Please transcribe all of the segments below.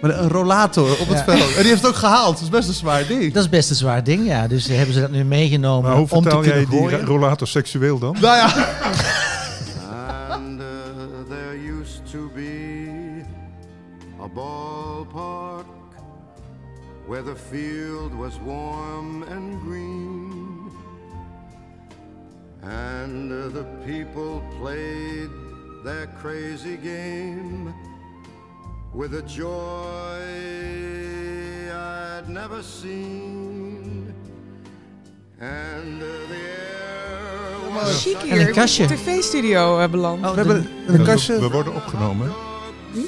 Maar een rollator op het Ja. veld. En die heeft het ook gehaald. Dat is best een zwaar ding. Dat is best een zwaar ding, ja. Dus hebben ze dat nu meegenomen Maar hoe om te jij die gooien. rollator seksueel dan? Nou ja. And uh, there used to be a ballpark where the field was warm and green. And uh, the people played their crazy game with a joy I'd never seen. And uh, the air was Chic En een kastje. tv-studio eh, beland. Oh, We hebben een We- kastje. We worden opgenomen. hè?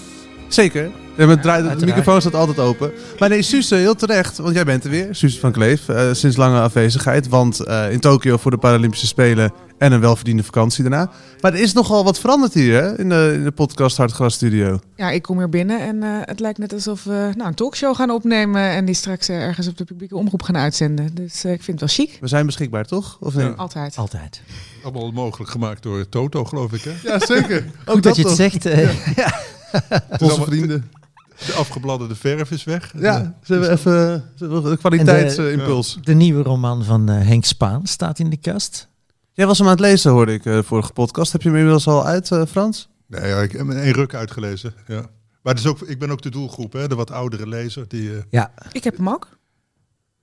Zeker. Ja, het draait, de microfoon staat altijd open. Maar nee, Suze, heel terecht. Want jij bent er weer. Suze van Kleef. eh, sinds lange afwezigheid. Want eh, in Tokio voor de Paralympische Spelen. En een welverdiende vakantie daarna. Maar er is nogal wat veranderd hier hè? In, de, in de podcast Hartgras Studio. Ja, ik kom hier binnen en eh, het lijkt net alsof we nou, een talkshow gaan opnemen en die straks eh, ergens op de publieke omroep gaan uitzenden. Dus eh, ik vind het wel chic. We zijn beschikbaar, toch? Of nee? Ja. Altijd. Altijd. Allemaal mogelijk gemaakt door Toto, geloof ik. Hè? Ja, zeker. Ook Goed dat je het toch. zegt. eh, Onze allemaal- vrienden. De afgebladderde verf is weg. Ja, ze hebben even ze hebben een kwaliteitsimpuls. de nieuwe roman van Henk Spaan staat in de kast. Jij was hem aan het lezen, hoorde ik, eh, de vorige podcast. Heb je hem inmiddels al uit, eh, Frans? Nee, ja, ik heb hem in één ruk uitgelezen. Ja. Maar het is ook, ik ben ook de doelgroep, hè? de wat oudere lezer. Die, eh, Ja. Ik heb hem ook.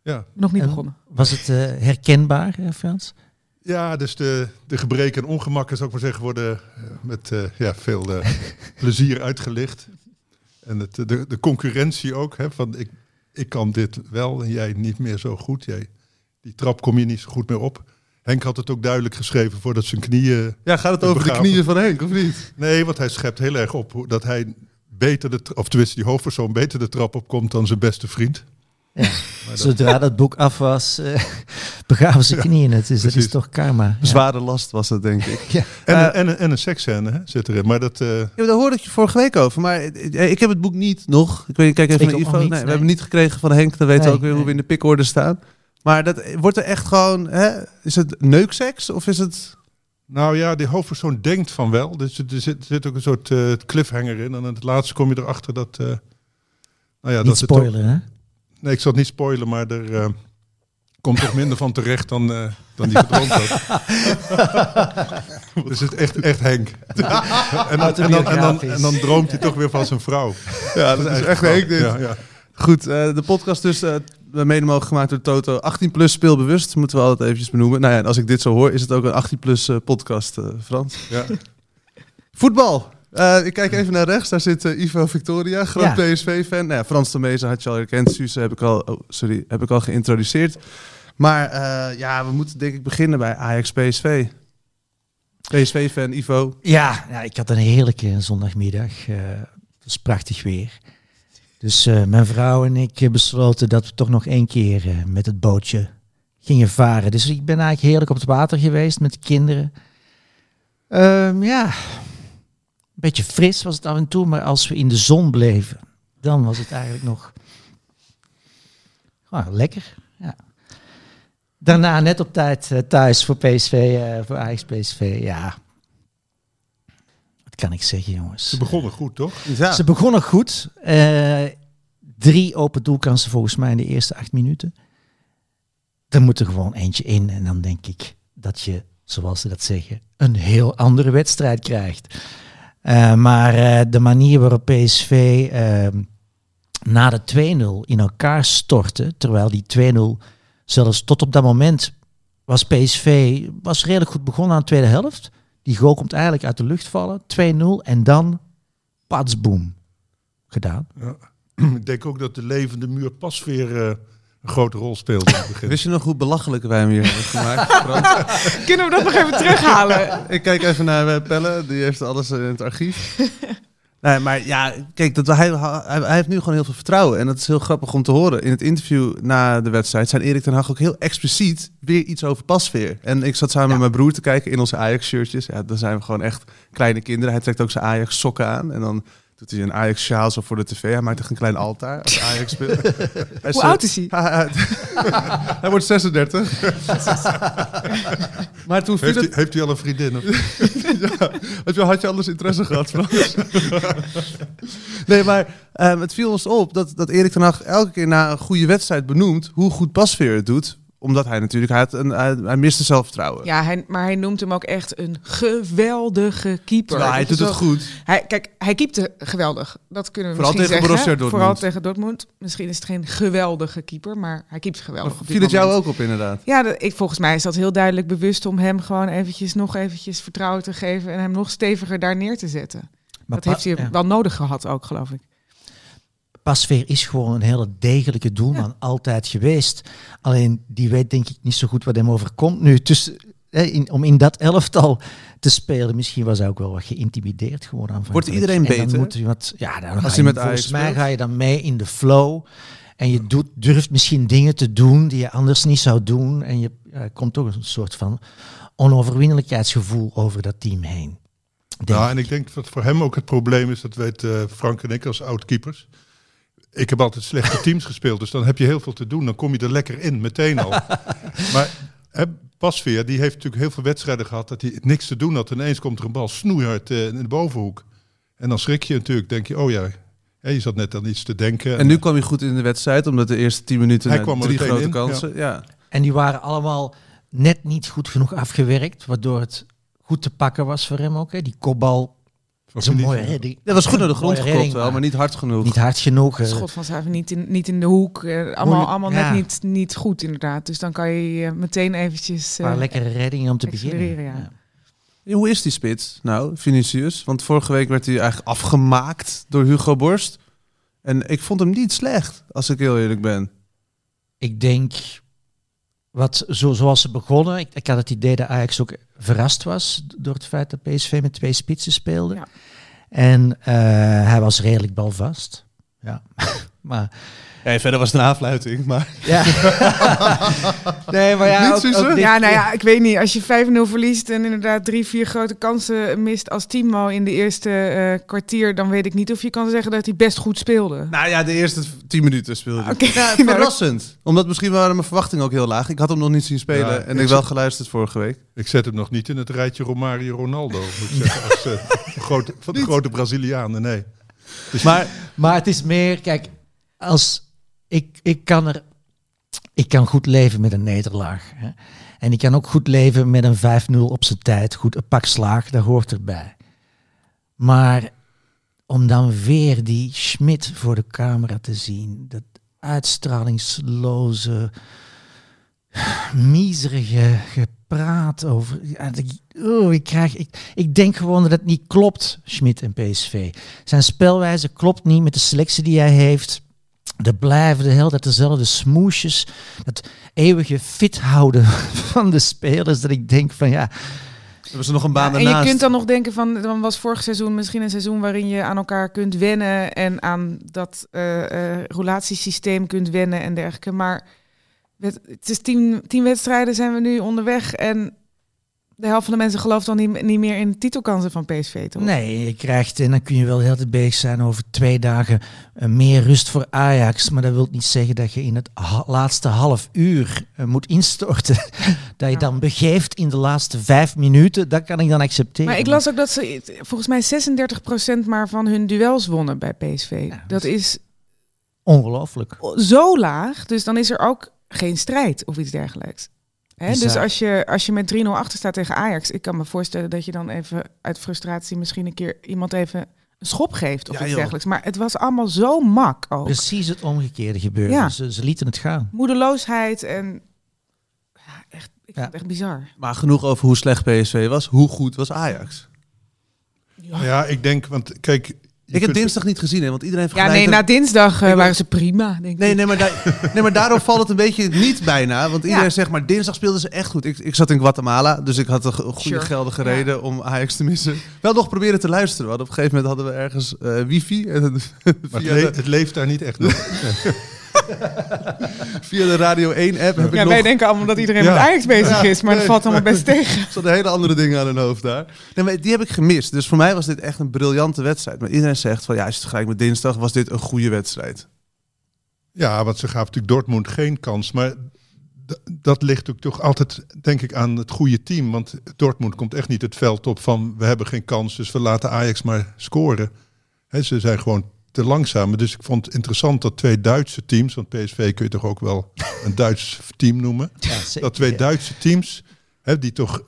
ja. Nog niet En begonnen. Was het eh, herkenbaar, Frans? ja, dus de, de gebreken en ongemakken, zou ik maar zeggen, worden met eh, ja, veel eh, plezier uitgelicht. En het, de, de concurrentie ook, hè, van ik, ik kan dit wel en jij niet meer zo goed. Jij, die trap kom je niet zo goed meer op. Henk had het ook duidelijk geschreven voordat zijn knieën Ja, gaat het over de knieën van Henk, of niet? Nee, want hij schept heel erg op dat hij beter de, of tenminste die hoofdpersoon beter de trap opkomt dan zijn beste vriend. Ja. Dat- Zodra dat boek af was, eh, begaven ze knieën het. Dus dat is toch karma. Ja. Zware last was dat, denk ik. Ja. en, Eh, een- en, een- en een seksscène hè, zit erin. Maar dat, eh, Ja, daar hoorde ik je vorige week over, maar eh, ik heb het boek niet nog. Ik weet niet, kijk even Ik naar Ivo. niet, nee, we hebben het niet gekregen van Henk, dan weten we Nee, ook weer hoe we in de pikorde staan. Maar dat, wordt er echt gewoon, hè, is het neukseks of is het... nou ja, die hoofdpersoon denkt van wel. Dus er zit, er zit ook een soort eh, cliffhanger in. En aan het laatste kom je erachter dat... eh nou ja, Niet dat hè? nee, ik zal het niet spoilen, maar er eh, komt toch minder van terecht dan, eh, dan die gedroomd had. dus het is echt, echt Henk. en, dan, en, dan, en, dan, Autobiografisch. en dan droomt hij toch weer van zijn vrouw. Ja, dat is echt Henk dit. Ja, ja. Goed, eh, de podcast dus eh, mede mogelijk gemaakt door Toto. 18 plus speelbewust, moeten we altijd eventjes benoemen. Nou ja, en als ik dit zo hoor, is het ook een 18 plus eh, podcast, eh, Frans. Ja. Voetbal. Eh, ik kijk even naar rechts, daar zit Ivo Victoria, groot Ja. PSV-fan. Nou ja, Frans de Mezen had je al herkend, Suze heb ik al, oh, sorry, heb ik al geïntroduceerd. Maar eh, ja, we moeten denk ik beginnen bij Ajax PSV. PSV-fan, Ivo. Ja, ja, ik had een heerlijke zondagmiddag. eh, het was prachtig weer. Dus eh, mijn vrouw en ik eh, besloten dat we toch nog één keer eh, met het bootje gingen varen. Dus ik ben eigenlijk heerlijk op het water geweest met de kinderen. Ehm, ja, een beetje fris was het af en toe, maar als we in de zon bleven, dan was het eigenlijk nog gewoon lekker. Ja. Daarna net op tijd thuis voor PSV, voor Ajax PSV. Ja, kan ik zeggen, jongens? Ze begonnen goed, toch? Ja. Ze begonnen goed. Eh, drie open doelkansen volgens mij in de eerste acht minuten. Er moet er gewoon eentje in. En dan denk ik dat je, zoals ze dat zeggen, een heel andere wedstrijd krijgt. Eh, maar eh, de manier waarop PSV eh, na de 2-0 in elkaar stortte, terwijl die 2-0 zelfs tot op dat moment was PSV was redelijk goed begonnen aan de tweede helft. Die goal komt eigenlijk uit de lucht vallen. 2-0 en dan patsboom gedaan. Ik denk ook dat de levende muur pas weer eh, een grote rol speelde in het begin. Wist je nog hoe belachelijk wij hem hier hebben gemaakt? Kunnen we dat nog even terughalen? Ik kijk even naar eh, Pelle, die heeft alles in het archief. Nee, maar ja, kijk, dat, hij, hij, hij heeft nu gewoon heel veel vertrouwen. En dat is heel grappig om te horen. In het interview na de wedstrijd zijn Erik ten Hag ook heel expliciet weer iets over pasveer. En ik zat samen met mijn broer te kijken in onze Ajax-shirtjes. Ja, dan zijn we gewoon echt kleine kinderen. Hij trekt ook zijn Ajax-sokken aan. En dan doet hij een Ajax-sjaal zo voor de tv. Hij maakt echt een klein altaar als Ajax speelt. Hij Hoe oud is hij? hij? wordt 36. maar toen viel Heeft het... hij, heeft hij al een vriendin? Of? ja, had, je, had je anders interesse gehad, Frans? nee, maar ehm, het viel ons op dat, dat Erik ten Hag elke keer na een goede wedstrijd benoemt hoe goed Pasveer het doet. Omdat hij natuurlijk, hij, had een, hij, hij miste zelfvertrouwen. Ja, hij, maar hij noemt hem ook echt een geweldige keeper. Terwijl hij doet het goed. Hij, kijk, hij keepte geweldig. Dat kunnen we Vooral misschien tegen zeggen. Borussia Dortmund. Vooral tegen Dortmund. Misschien is het geen geweldige keeper, maar hij keept geweldig. Maar op dit viel het jou ook op inderdaad? Ja, dat- ik, volgens mij is dat heel duidelijk bewust om hem gewoon eventjes, nog eventjes vertrouwen te geven en hem nog steviger daar neer te zetten. Maar dat heeft hij ja. wel nodig gehad ook, geloof ik. Pasveer is gewoon een hele degelijke doelman, altijd geweest. Alleen die weet denk ik niet zo goed wat hem overkomt nu. Dus hè, in, om in dat elftal te spelen, misschien was hij ook wel wat geïntimideerd gewoon aan. Wordt iedereen beter? Dan moet hij wat, ja, dan ga hij je, met volgens Ajax mij speelt? ga je dan mee in de flow. En je doet, durft misschien dingen te doen die je anders niet zou doen. En je ja, komt toch een soort van onoverwinnelijkheidsgevoel over dat team heen. Ja, ik. en ik denk dat voor hem ook het probleem is, dat weet eh, Frank en ik als oud-keepers. Ik heb altijd slechte teams gespeeld, dus dan heb je heel veel te doen. Dan kom je er lekker in, meteen al. maar hè, Pasveer, die heeft natuurlijk heel veel wedstrijden gehad dat hij niks te doen had. En ineens komt er een bal snoeihard eh, in de bovenhoek. En dan schrik je natuurlijk, denk je, oh ja, hè, je zat net aan iets te denken. En nu kwam hij goed in de wedstrijd, omdat de eerste 10 minuten Hij kwam er drie grote in, kansen. Ja. En die waren allemaal net niet goed genoeg afgewerkt, waardoor het goed te pakken was voor hem ook. Hè. Die kopbal, Van is een mooie redding. Dat was goed naar de grond geklopt redding, wel, maar niet hard genoeg. niet hard genoeg. Het eh. schot van Zuiver niet in, niet in de hoek. eh, allemaal allemaal ja. net niet, niet goed, inderdaad. Dus dan kan je meteen eventjes... Een paar eh, lekkere reddingen om te beginnen. Ja, Hoe is die spits nou, Vinicius? Want vorige week werd hij eigenlijk afgemaakt door Hugo Borst. En ik vond hem niet slecht, als ik heel eerlijk ben. Ik denk, wat, zo, zoals ze begonnen, ik, ik had het idee dat Ajax ook verrast was door het feit dat PSV met twee spitsen speelde. Ja. En eh, hij was redelijk balvast. Ja, maar... Ja, verder was het een aanfluiting, maar... Ja. nee, maar ja, Niet, ook, Suze? ook dit- Ja, nou ja, ik weet niet. Als je 5-0 verliest en inderdaad drie, vier grote kansen mist als Timo in de eerste eh, kwartier, dan weet ik niet of je kan zeggen dat hij best goed speelde. Nou ja, de eerste 10 minuten speelde hij. Oké. Ja, verrassend. Omdat misschien waren mijn verwachtingen ook heel laag. Ik had hem nog niet zien spelen Ja, en ik ik wel geluisterd vorige week. Ik zet hem nog niet in het rijtje Romario Ronaldo, moet ik zeggen. Als, eh, grote, van de grote Brazilianen, nee. Maar Maar het is meer, kijk, als ik, ik kan er, ik kan goed leven met een nederlaag. Hè. En ik kan ook goed leven met een 5-0 op zijn tijd. Goed, een pak slaag, dat hoort erbij. Maar om dan weer die Schmidt voor de camera te zien, dat uitstralingsloze, miserige gepraat over. Oh, ik, krijg, ik, ik denk gewoon dat het niet klopt, Schmidt en PSV. Zijn spelwijze klopt niet met de selectie die hij heeft. Er blijven de hele tijd dezelfde smoesjes. Dat eeuwige fit houden van de spelers. Dat ik denk van ja, hebben ze nog een baan Ja, en je kunt dan nog denken van, dan was vorig seizoen misschien een seizoen waarin je aan elkaar kunt wennen en aan dat eh, eh, relatiesysteem kunt wennen en dergelijke. Maar het, het is tien, tien wedstrijden zijn we nu onderweg en de helft van de mensen gelooft dan niet, niet meer in de titelkansen van PSV, toch? nee, je krijgt en dan kun je wel heel tijd bezig zijn over twee dagen eh, meer rust voor Ajax. Maar dat wil niet zeggen dat je in het ha- laatste half uur eh, moet instorten. dat je Ja. dan begeeft in de laatste vijf minuten. Dat kan ik dan accepteren. Maar ik las ook dat ze volgens mij 36% maar van hun duels wonnen bij PSV. Ja, dat is Ongelooflijk. zo laag, dus dan is er ook geen strijd of iets dergelijks. Dus als je, als je met 3-0 achter staat tegen Ajax, ik kan me voorstellen dat je dan even uit frustratie misschien een keer iemand even een schop geeft of Ja, iets dergelijks. Maar het was allemaal zo mak ook. Precies het omgekeerde gebeurde. Ja. Ze, ze lieten het gaan. Moedeloosheid en ja, echt, ik Ja. vind het echt bizar. Maar genoeg over hoe slecht PSV was. Hoe goed was Ajax? Ja, ik denk, want kijk, Ik heb dinsdag niet gezien, hè, want iedereen Ja, nee, na dinsdag eh, waren ze prima, denk Nee, ik. nee, maar, daar- nee, maar daardoor valt het een beetje niet bijna. Want iedereen Ja. zegt, maar dinsdag speelden ze echt goed. Ik, ik zat in Guatemala, dus ik had een go- goede Sure. geldige Ja. reden om Ajax te missen. Wel nog proberen te luisteren. Want op een gegeven moment hadden we ergens eh, wifi. En, Maar het, via, le- de, het leeft daar niet echt nog. via de Radio 1 app heb ik Ja, nog... wij denken allemaal dat iedereen Ja. met Ajax bezig Ja, is, maar dat valt allemaal best tegen. Er zaten hele andere dingen aan hun hoofd daar. Nee, maar die heb ik gemist. Dus voor mij was dit echt een briljante wedstrijd. Maar iedereen zegt van ja, als je het vergelijkt met dinsdag, was dit een goede wedstrijd. Ja, want ze gaven natuurlijk Dortmund geen kans. Maar dat ligt ook toch altijd, denk ik, aan het goede team. Want Dortmund komt echt niet het veld op van we hebben geen kans, dus we laten Ajax maar scoren. Hè, ze zijn gewoon te. Dus ik vond het interessant dat twee Duitse teams, want PSV kun je toch ook wel een Duits team noemen. Ja, zeker. Dat twee Duitse teams, hè, die toch,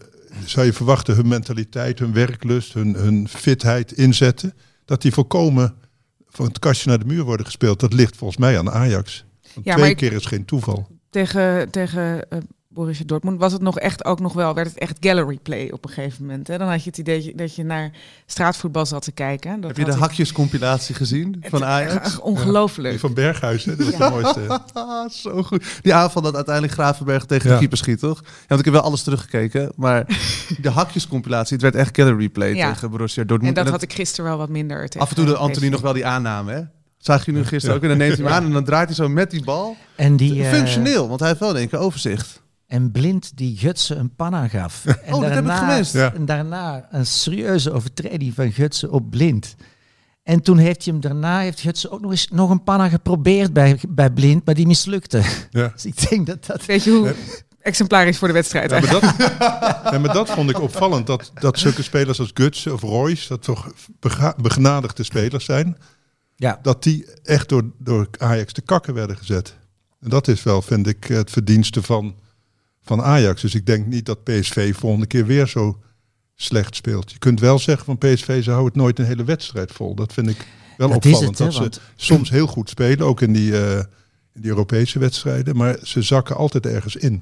zou je verwachten, hun mentaliteit, hun werklust, hun, hun fitheid inzetten. Dat die volkomen van het kastje naar de muur worden gespeeld. Dat ligt volgens mij aan Ajax. Want Ja, twee ik- keer is geen toeval. Tegen, tegen eh, Borussia Dortmund was het nog echt ook nog wel, werd het echt gallery play op een gegeven moment. Hè? Dan had je het idee dat je- naar straatvoetbal zat te kijken. Dat heb je de ik- hakjescompilatie gezien van Ajax? Echt Ongelooflijk. Die van Berghuis, hè? dat is Ja. de mooiste. Ah, zo goed. Die aanval dat uiteindelijk Gravenberg tegen de Ja. keeper schiet, toch? Ja, want ik heb wel alles teruggekeken. Maar de hakjescompilatie, het werd echt gallery play Ja. tegen Borussia Dortmund. En dat En had ik gisteren wel wat minder tegen. Af en toe de eh, Anthony nog wel die aanname, hè? Zag je nu gisteren ook? En dan neemt hij hem aan en dan draait hij zo met die bal. En, die, eh, Functioneel, want hij heeft wel denk ik overzicht. En Blind die Gutsen een panna gaf. En Oh, dat heb ik gemist. Ja. En daarna een serieuze overtreding van Gutsen op Blind. En toen heeft hij hem daarna, heeft Gutsen ook nog eens nog een panna geprobeerd bij, bij Blind, maar die mislukte. Ja. Dus ik denk dat dat... Weet je hoe exemplarisch voor de wedstrijd Ja, maar, dat, ja, maar dat vond ik opvallend. Dat, dat zulke spelers als Guts of Royce, dat toch begenadigde spelers zijn. Ja, Dat die echt door, door Ajax te kakken werden gezet. En dat is wel, vind ik, het verdienste van, van Ajax. Dus ik denk niet dat PSV volgende keer weer zo slecht speelt. Je kunt wel zeggen van PSV, ze houden het nooit een hele wedstrijd vol. Dat vind ik wel dat opvallend. het. Dat ze want soms heel goed spelen, ook in die, eh, in die Europese wedstrijden. Maar ze zakken altijd ergens in.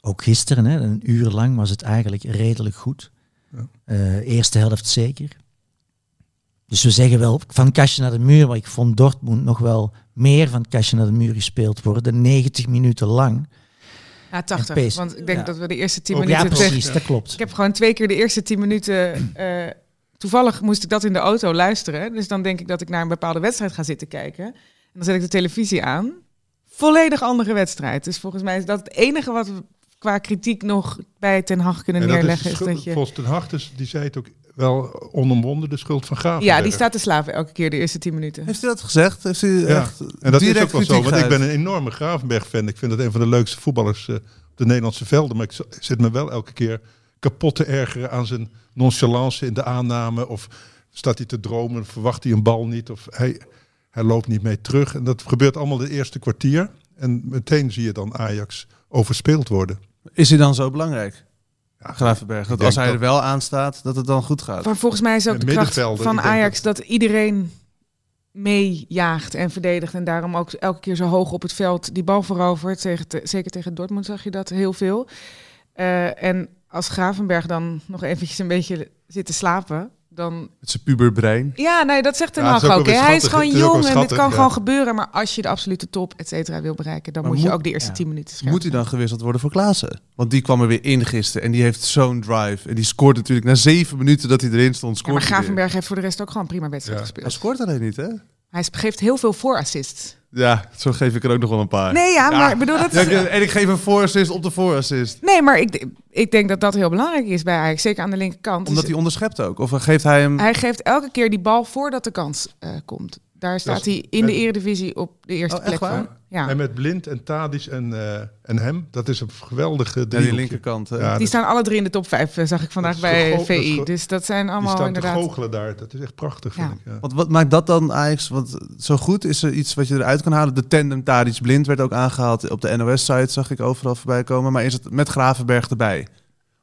ook gisteren, hè, een uur lang was het eigenlijk redelijk goed. Ja. Eh, eerste helft zeker. Dus we zeggen wel van kastje naar de muur, maar ik vond Dortmund nog wel meer van kastje naar de muur gespeeld worden. 90 minuten lang. Ja, 80. En PSV. Want ik denk Ja. dat we de eerste 10 Ook- minuten... Ja, precies, dat klopt. Ik heb gewoon twee keer de eerste 10 minuten... eh, toevallig moest ik dat in de auto luisteren. Dus dan denk ik dat ik naar een bepaalde wedstrijd ga zitten kijken. En dan zet ik de televisie aan. Volledig andere wedstrijd. Dus volgens mij is dat het enige wat we qua kritiek nog bij Ten Hag kunnen En dat neerleggen. de Is dat je... Volgens Ten Hag, dus, die zei het ook wel onomwonden, de schuld van Gravenberg. Ja, die staat te slapen elke keer de eerste 10 minuten. Heeft hij dat gezegd? Heeft Ja, echt en dat is ook wel zo, want ik ben een enorme Gravenberg-fan. Ik vind dat een van de leukste voetballers eh, op de Nederlandse velden. Maar ik zit me wel elke keer kapot te ergeren aan zijn nonchalance in de aanname. Of staat hij te dromen, verwacht hij een bal niet. Of hij, hij loopt niet mee terug. En dat gebeurt allemaal de eerste kwartier. En meteen zie je dan Ajax overspeeld worden. Is hij dan zo belangrijk? Ja, Gravenberg. Dat als hij dat- er wel aan staat, dat het dan goed gaat. Maar volgens mij is ook De kracht van Ajax dat... iedereen meejaagt en verdedigt. En daarom ook elke keer zo hoog op het veld die bal verovert. Tegen te- zeker tegen Dortmund zag je dat heel veel. Eh, en als Gravenberg dan nog eventjes een beetje zit te slapen... Dan, Met zijn puberbrein. ja, nee, dat zegt Ten het Hag is ook Hij is gewoon Het is jong en dit kan ja. gewoon gebeuren. Maar als je de absolute top, et cetera, wil bereiken... dan moet je ook de eerste ja. 10 minuten scherp Moet hij dan gewisseld worden voor Klaassen? Want die kwam er weer in gisteren. En die heeft zo'n drive. En die scoort natuurlijk na zeven minuten dat hij erin stond. Ja, Scoort maar hij weer. Gravenberg heeft voor de rest ook gewoon prima wedstrijd Ja. gespeeld. Hij scoort alleen niet, hè? Hij geeft heel veel voorassists. Ja, zo geef ik er ook nog wel een paar. Nee, ja, maar ik bedoel dat... Ja, en ik geef een voorassist op de voorassist. Nee, maar ik, ik denk dat dat heel belangrijk is bij Ajax. Zeker aan de linkerkant. Omdat Dus hij onderschept ook. Of geeft hij hem... hij geeft elke keer die bal voordat de kans eh, komt. Daar staat hij in de eredivisie op de eerste Oh, plek voor. Ja. En met Blind en Tadis en, eh, en hem, dat is een geweldige Ja, die linkerkant. Ja, Die dat- staan alle drie in de top 5, zag ik vandaag Dat bij dat VI. go- Dus dat zijn Die allemaal staan inderdaad... te goochelen daar. Dat is echt prachtig, Ja. vind ik. Ja. Want wat maakt dat dan Ajax want zo goed? Is er iets wat je eruit kan halen? De tandem Tadic Blind werd ook aangehaald op de NOS-site, zag ik overal voorbij komen. Maar is het met Gravenberg erbij?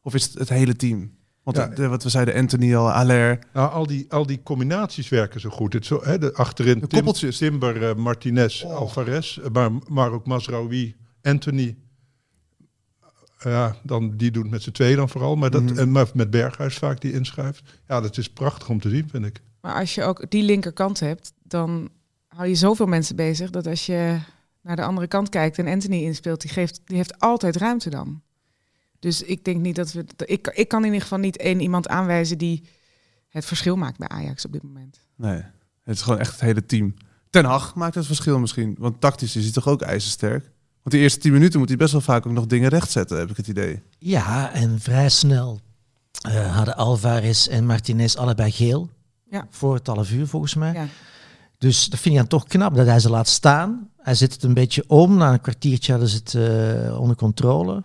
Of is het het hele team? Want Ja. de- wat we zeiden, Anthony al, Aller. Nou, al die, al die combinaties werken zo goed. Het zo, hè, de, achterin De Tim- koppeltjes. Timber, eh, Martinez, Alvarez, eh, maar, maar ook Masraoui, Anthony. Ja, dan, die doet met z'n tweeën dan vooral. Maar, dat, Mhm. en, maar met Berghuis vaak die inschuift. Ja, dat is prachtig om te zien, vind ik. Maar als je ook die linkerkant hebt, dan hou je zoveel mensen bezig dat als je naar de andere kant kijkt en Anthony inspeelt, die, geeft, die heeft altijd ruimte dan. Dus ik denk niet dat we. Ik, ik kan in ieder geval niet één iemand aanwijzen die het verschil maakt bij Ajax op dit moment. Nee, het is gewoon echt het hele team. Ten Hag maakt het verschil misschien. Want tactisch is hij toch ook ijzersterk? Want die eerste tien minuten moet hij best wel vaak ook nog dingen rechtzetten, heb ik het idee. Ja, en vrij snel eh, hadden Alvarez en Martinez allebei geel. Ja. Voor het half uur volgens mij. Ja. Dus dat vind ik dan toch knap dat hij ze laat staan. Hij zet het een beetje om. Na een kwartiertje hadden ze het eh, onder controle.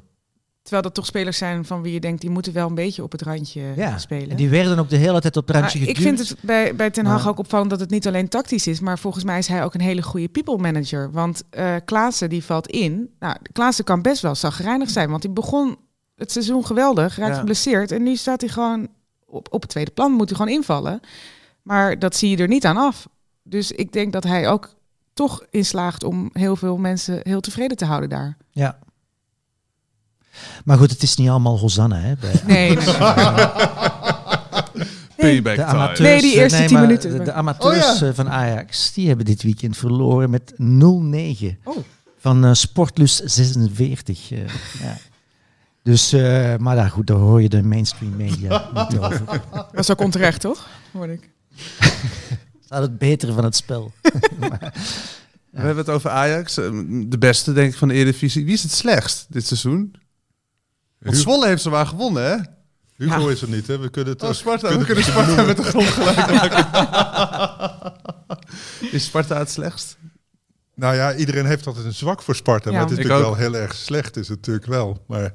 Terwijl dat toch spelers zijn van wie je denkt, die moeten wel een beetje op het randje Ja, spelen. En die werden ook de hele tijd op het randje Maar ik geduwd. vind het bij, bij Ten Hag Maar- ook opvallend dat het niet alleen tactisch is, maar volgens mij is hij ook een hele goede people manager. Want eh Klaassen die valt in. Nou, Klaassen kan best wel zagrijnig zijn, want hij begon het seizoen geweldig, raakt Ja. geblesseerd en nu staat hij gewoon op, op het tweede plan, moet hij gewoon invallen. Maar dat zie je er niet aan af. Dus ik denk dat hij ook toch in slaagt om heel veel mensen heel tevreden te houden daar. Ja. Maar goed, het is niet allemaal Hosanna. Hè, bij Nee, nee, nee. Payback de time. amateurs, Nee, die eerste tien maar minuten. De, de amateurs eh, van Ajax, die hebben dit weekend verloren met 0-9. Oh. Van eh, Sportlus 46. eh, ja. Dus, eh, maar daar, goed, daar hoor je de mainstream media niet over. was ook onterecht, toch? Hoorde ik. Dat is het betere van het spel. We hebben het over Ajax. eh, De beste, denk ik, van de Eredivisie. Wie is het slechtst dit seizoen? Want Zwolle heeft ze waar gewonnen, hè? Hugo is er niet, hè? We kunnen het Oh, ook- Sparta. We kunnen Sparta met de grond gelijk maken. is Sparta het slechtst? Nou ja, iedereen heeft altijd een zwak voor Sparta. Ja. Maar het is Ik natuurlijk ook. wel heel erg slecht, is het natuurlijk wel. Maar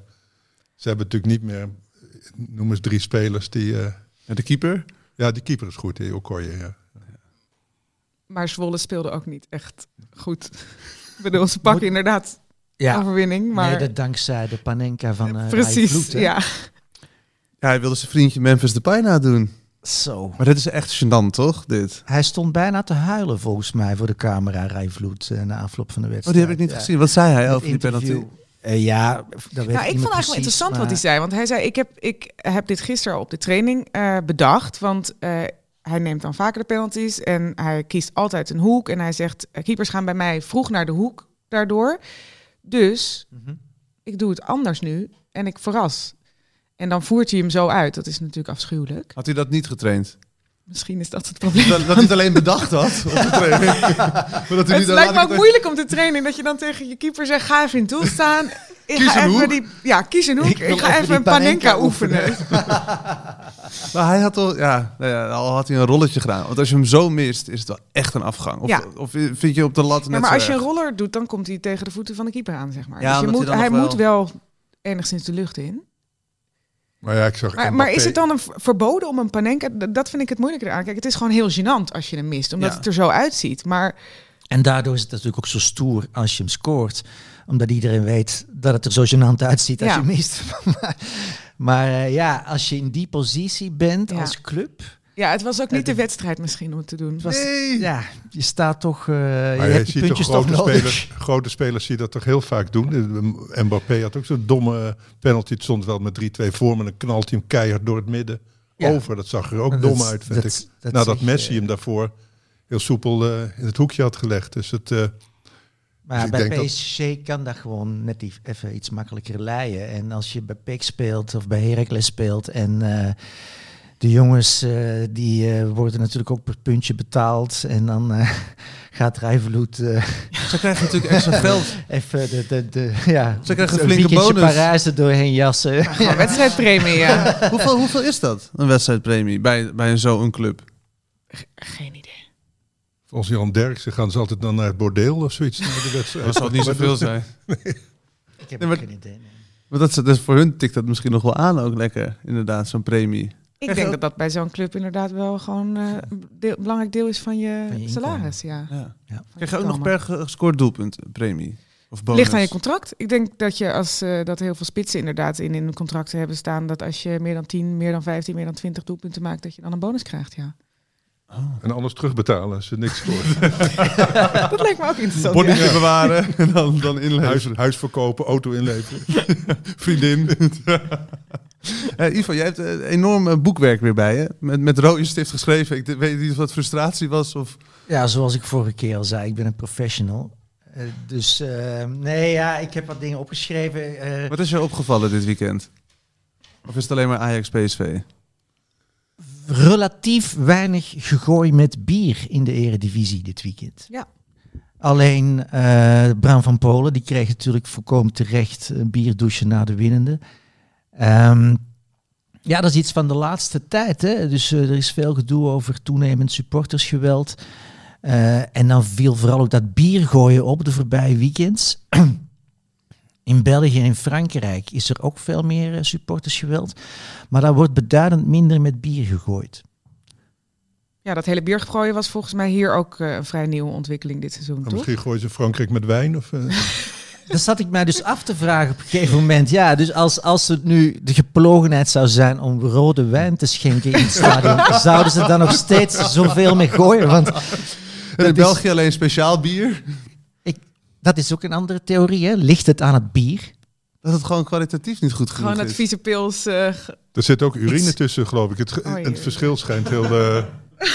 ze hebben natuurlijk niet meer, noem eens drie spelers die... eh, Ja, de keeper? ja, die keeper is goed, die Okoye, ja. Maar Zwolle speelde ook niet echt goed. Ik bedoel, ze pakken inderdaad Ja, overwinning, maar... nee, dat dankzij de Panenka van eh Rai Precies, Vloed, ja. Ja, hij wilde zijn vriendje Memphis Depay nadoen. Zo. Maar dit is echt gênant, toch? Dit. Hij stond bijna te huilen volgens mij voor de camera, Rai Vloed, eh, na afloop van de Oh, wedstrijd. die heb ik niet Ja. gezien. Wat zei hij over die penalty? interview. Eh, ja, dat weet Nou, ik vond eigenlijk wel precies, interessant wat hij zei. Want hij zei, ik heb, ik heb dit gisteren op de training eh, bedacht. Want eh, hij neemt dan vaker de penalties en hij kiest altijd een hoek. En hij zegt, keepers gaan bij mij vroeg naar de hoek daardoor. Dus Mhm. ik doe het anders nu en ik verras. En dan voert hij hem zo uit. Dat is natuurlijk afschuwelijk. Had hij dat niet getraind? Misschien is dat het probleem. Dat, dat hij het alleen bedacht had op de training. maar dat hij Het niet lijkt me ook moeilijk om te trainen. Dat je dan tegen je keeper zegt, ga even in het doel staan. Ik Kies ga even. Die, ja, kies een hoek. Ik ga even een panenka panenka oefenen. Maar hij had al, ja, nou ja, al had hij een rolletje gedaan. Want als je hem zo mist, is het wel echt een afgang. Of, Ja. of vind je op de lat net Ja, maar als je een roller doet, dan komt hij tegen de voeten van de keeper aan, zeg maar. Dus je moet, hij nog moet wel enigszins de lucht in. Maar ja, ik zag Maar, maar is het dan een verboden om een panenka... Dat vind ik het moeilijker aan. Kijk, het is gewoon heel gênant als je hem mist, omdat Ja. het er zo uitziet. Maar En daardoor is het natuurlijk ook zo stoer als je hem scoort. Omdat iedereen weet dat het er zo gênant uitziet als Ja. je mist. maar maar eh, ja, als je in die positie bent Ja. als club... ja, het was ook niet de- wedstrijd misschien om het te doen. het was- Nee. Ja, je staat toch... eh, je Maar je hebt die ziet toch puntjes toch grote spelers, grote spelers zie je dat toch heel vaak doen. Mbappé had ook zo'n domme penalty. Het stond wel met 3-2 voor, maar dan knalt hij hem keihard door het midden Ja. over. Dat zag er ook Dat- dom uit, vind dat- ik. dat Nadat zeg, Messi eh, hem daarvoor heel soepel eh, in het hoekje had gelegd. Dus het, eh, Maar Dus bij PSG kan dat gewoon net die- even iets makkelijker leiden. En als je bij PEC speelt of bij Heracles speelt en eh, de jongens eh, die eh, worden natuurlijk ook per puntje betaald. En dan eh, gaat Rijvloed eh Ze krijgen natuurlijk extra geld. even de, de, de, ja, Ze krijgen een flinke bonus. Parijs doorheen jassen. Gewoon wedstrijdpremie, ja. hoeveel, hoeveel is dat, een wedstrijdpremie, bij, bij zo'n club? Geen idee. volgens Jan Derksen gaan ze altijd dan naar het bordeel of zoiets. naar de wedstrijd. Dat zal niet zoveel zijn. Ik heb Nee, maar- geen idee. nee. Maar dat, is- dus voor hun tikt dat misschien nog wel aan ook lekker, inderdaad, zo'n premie. Ik denk dat dat bij zo'n club inderdaad wel gewoon eh, een deel- belangrijk deel is van je, Van je salaris. Ja. Ja. Ja. Krijg je ook nog per ge- gescoord doelpunt een premie? Of bonus? Ligt aan je contract. Ik denk dat je als eh, dat heel veel spitsen inderdaad in hun contracten hebben staan dat als je meer dan 10, meer dan 15, meer dan 20 doelpunten maakt, dat je dan een bonus krijgt. Ja. En anders terugbetalen als ze niks scoort. Dat lijkt me ook interessant. Bonnetje ja. bewaren en dan, dan Huis, inleveren. huis verkopen, auto inleveren. Vriendin. Eh, Ivo, jij hebt een enorm eh, boekwerk weer bij je. Met, met rode stift geschreven. Ik weet niet of dat frustratie was of... Ja, zoals ik vorige keer al zei, ik ben een professional. Eh, dus eh, nee, ja, ik heb wat dingen opgeschreven. eh, Wat is je opgevallen dit weekend? Of is het alleen maar Ajax PSV? Relatief weinig gegooi met bier in de eredivisie dit weekend. Ja. Alleen eh Bram van Polen, die kreeg natuurlijk volkomen terecht een bierdouche na de winnende. Ehm, ja, dat is iets van de laatste tijd. Hè? Dus eh, er is veel gedoe over toenemend supportersgeweld. Eh, en dan viel vooral ook dat biergooien op de voorbije weekends. In België en in Frankrijk is er ook veel meer eh, supportersgeweld. Maar daar wordt beduidend minder met bier gegooid. Ja, dat hele biergooien was volgens mij hier ook eh, een vrij nieuwe ontwikkeling dit seizoen, Maar toch? misschien gooien ze Frankrijk met wijn. Of, eh, Dat zat ik mij dus af te vragen op een gegeven moment. Ja, dus als, als het nu de geplogenheid zou zijn om rode wijn te schenken in het stadion, zouden ze dan nog steeds zoveel mee gooien? Want En in is- België alleen speciaal bier. Dat is ook een andere theorie. Hè? Ligt het aan het bier? Dat het gewoon kwalitatief niet goed genoeg Gewoon het is. vieze pils. eh, er zit ook urine Iets- tussen, geloof ik. Het, Oh, het verschil schijnt heel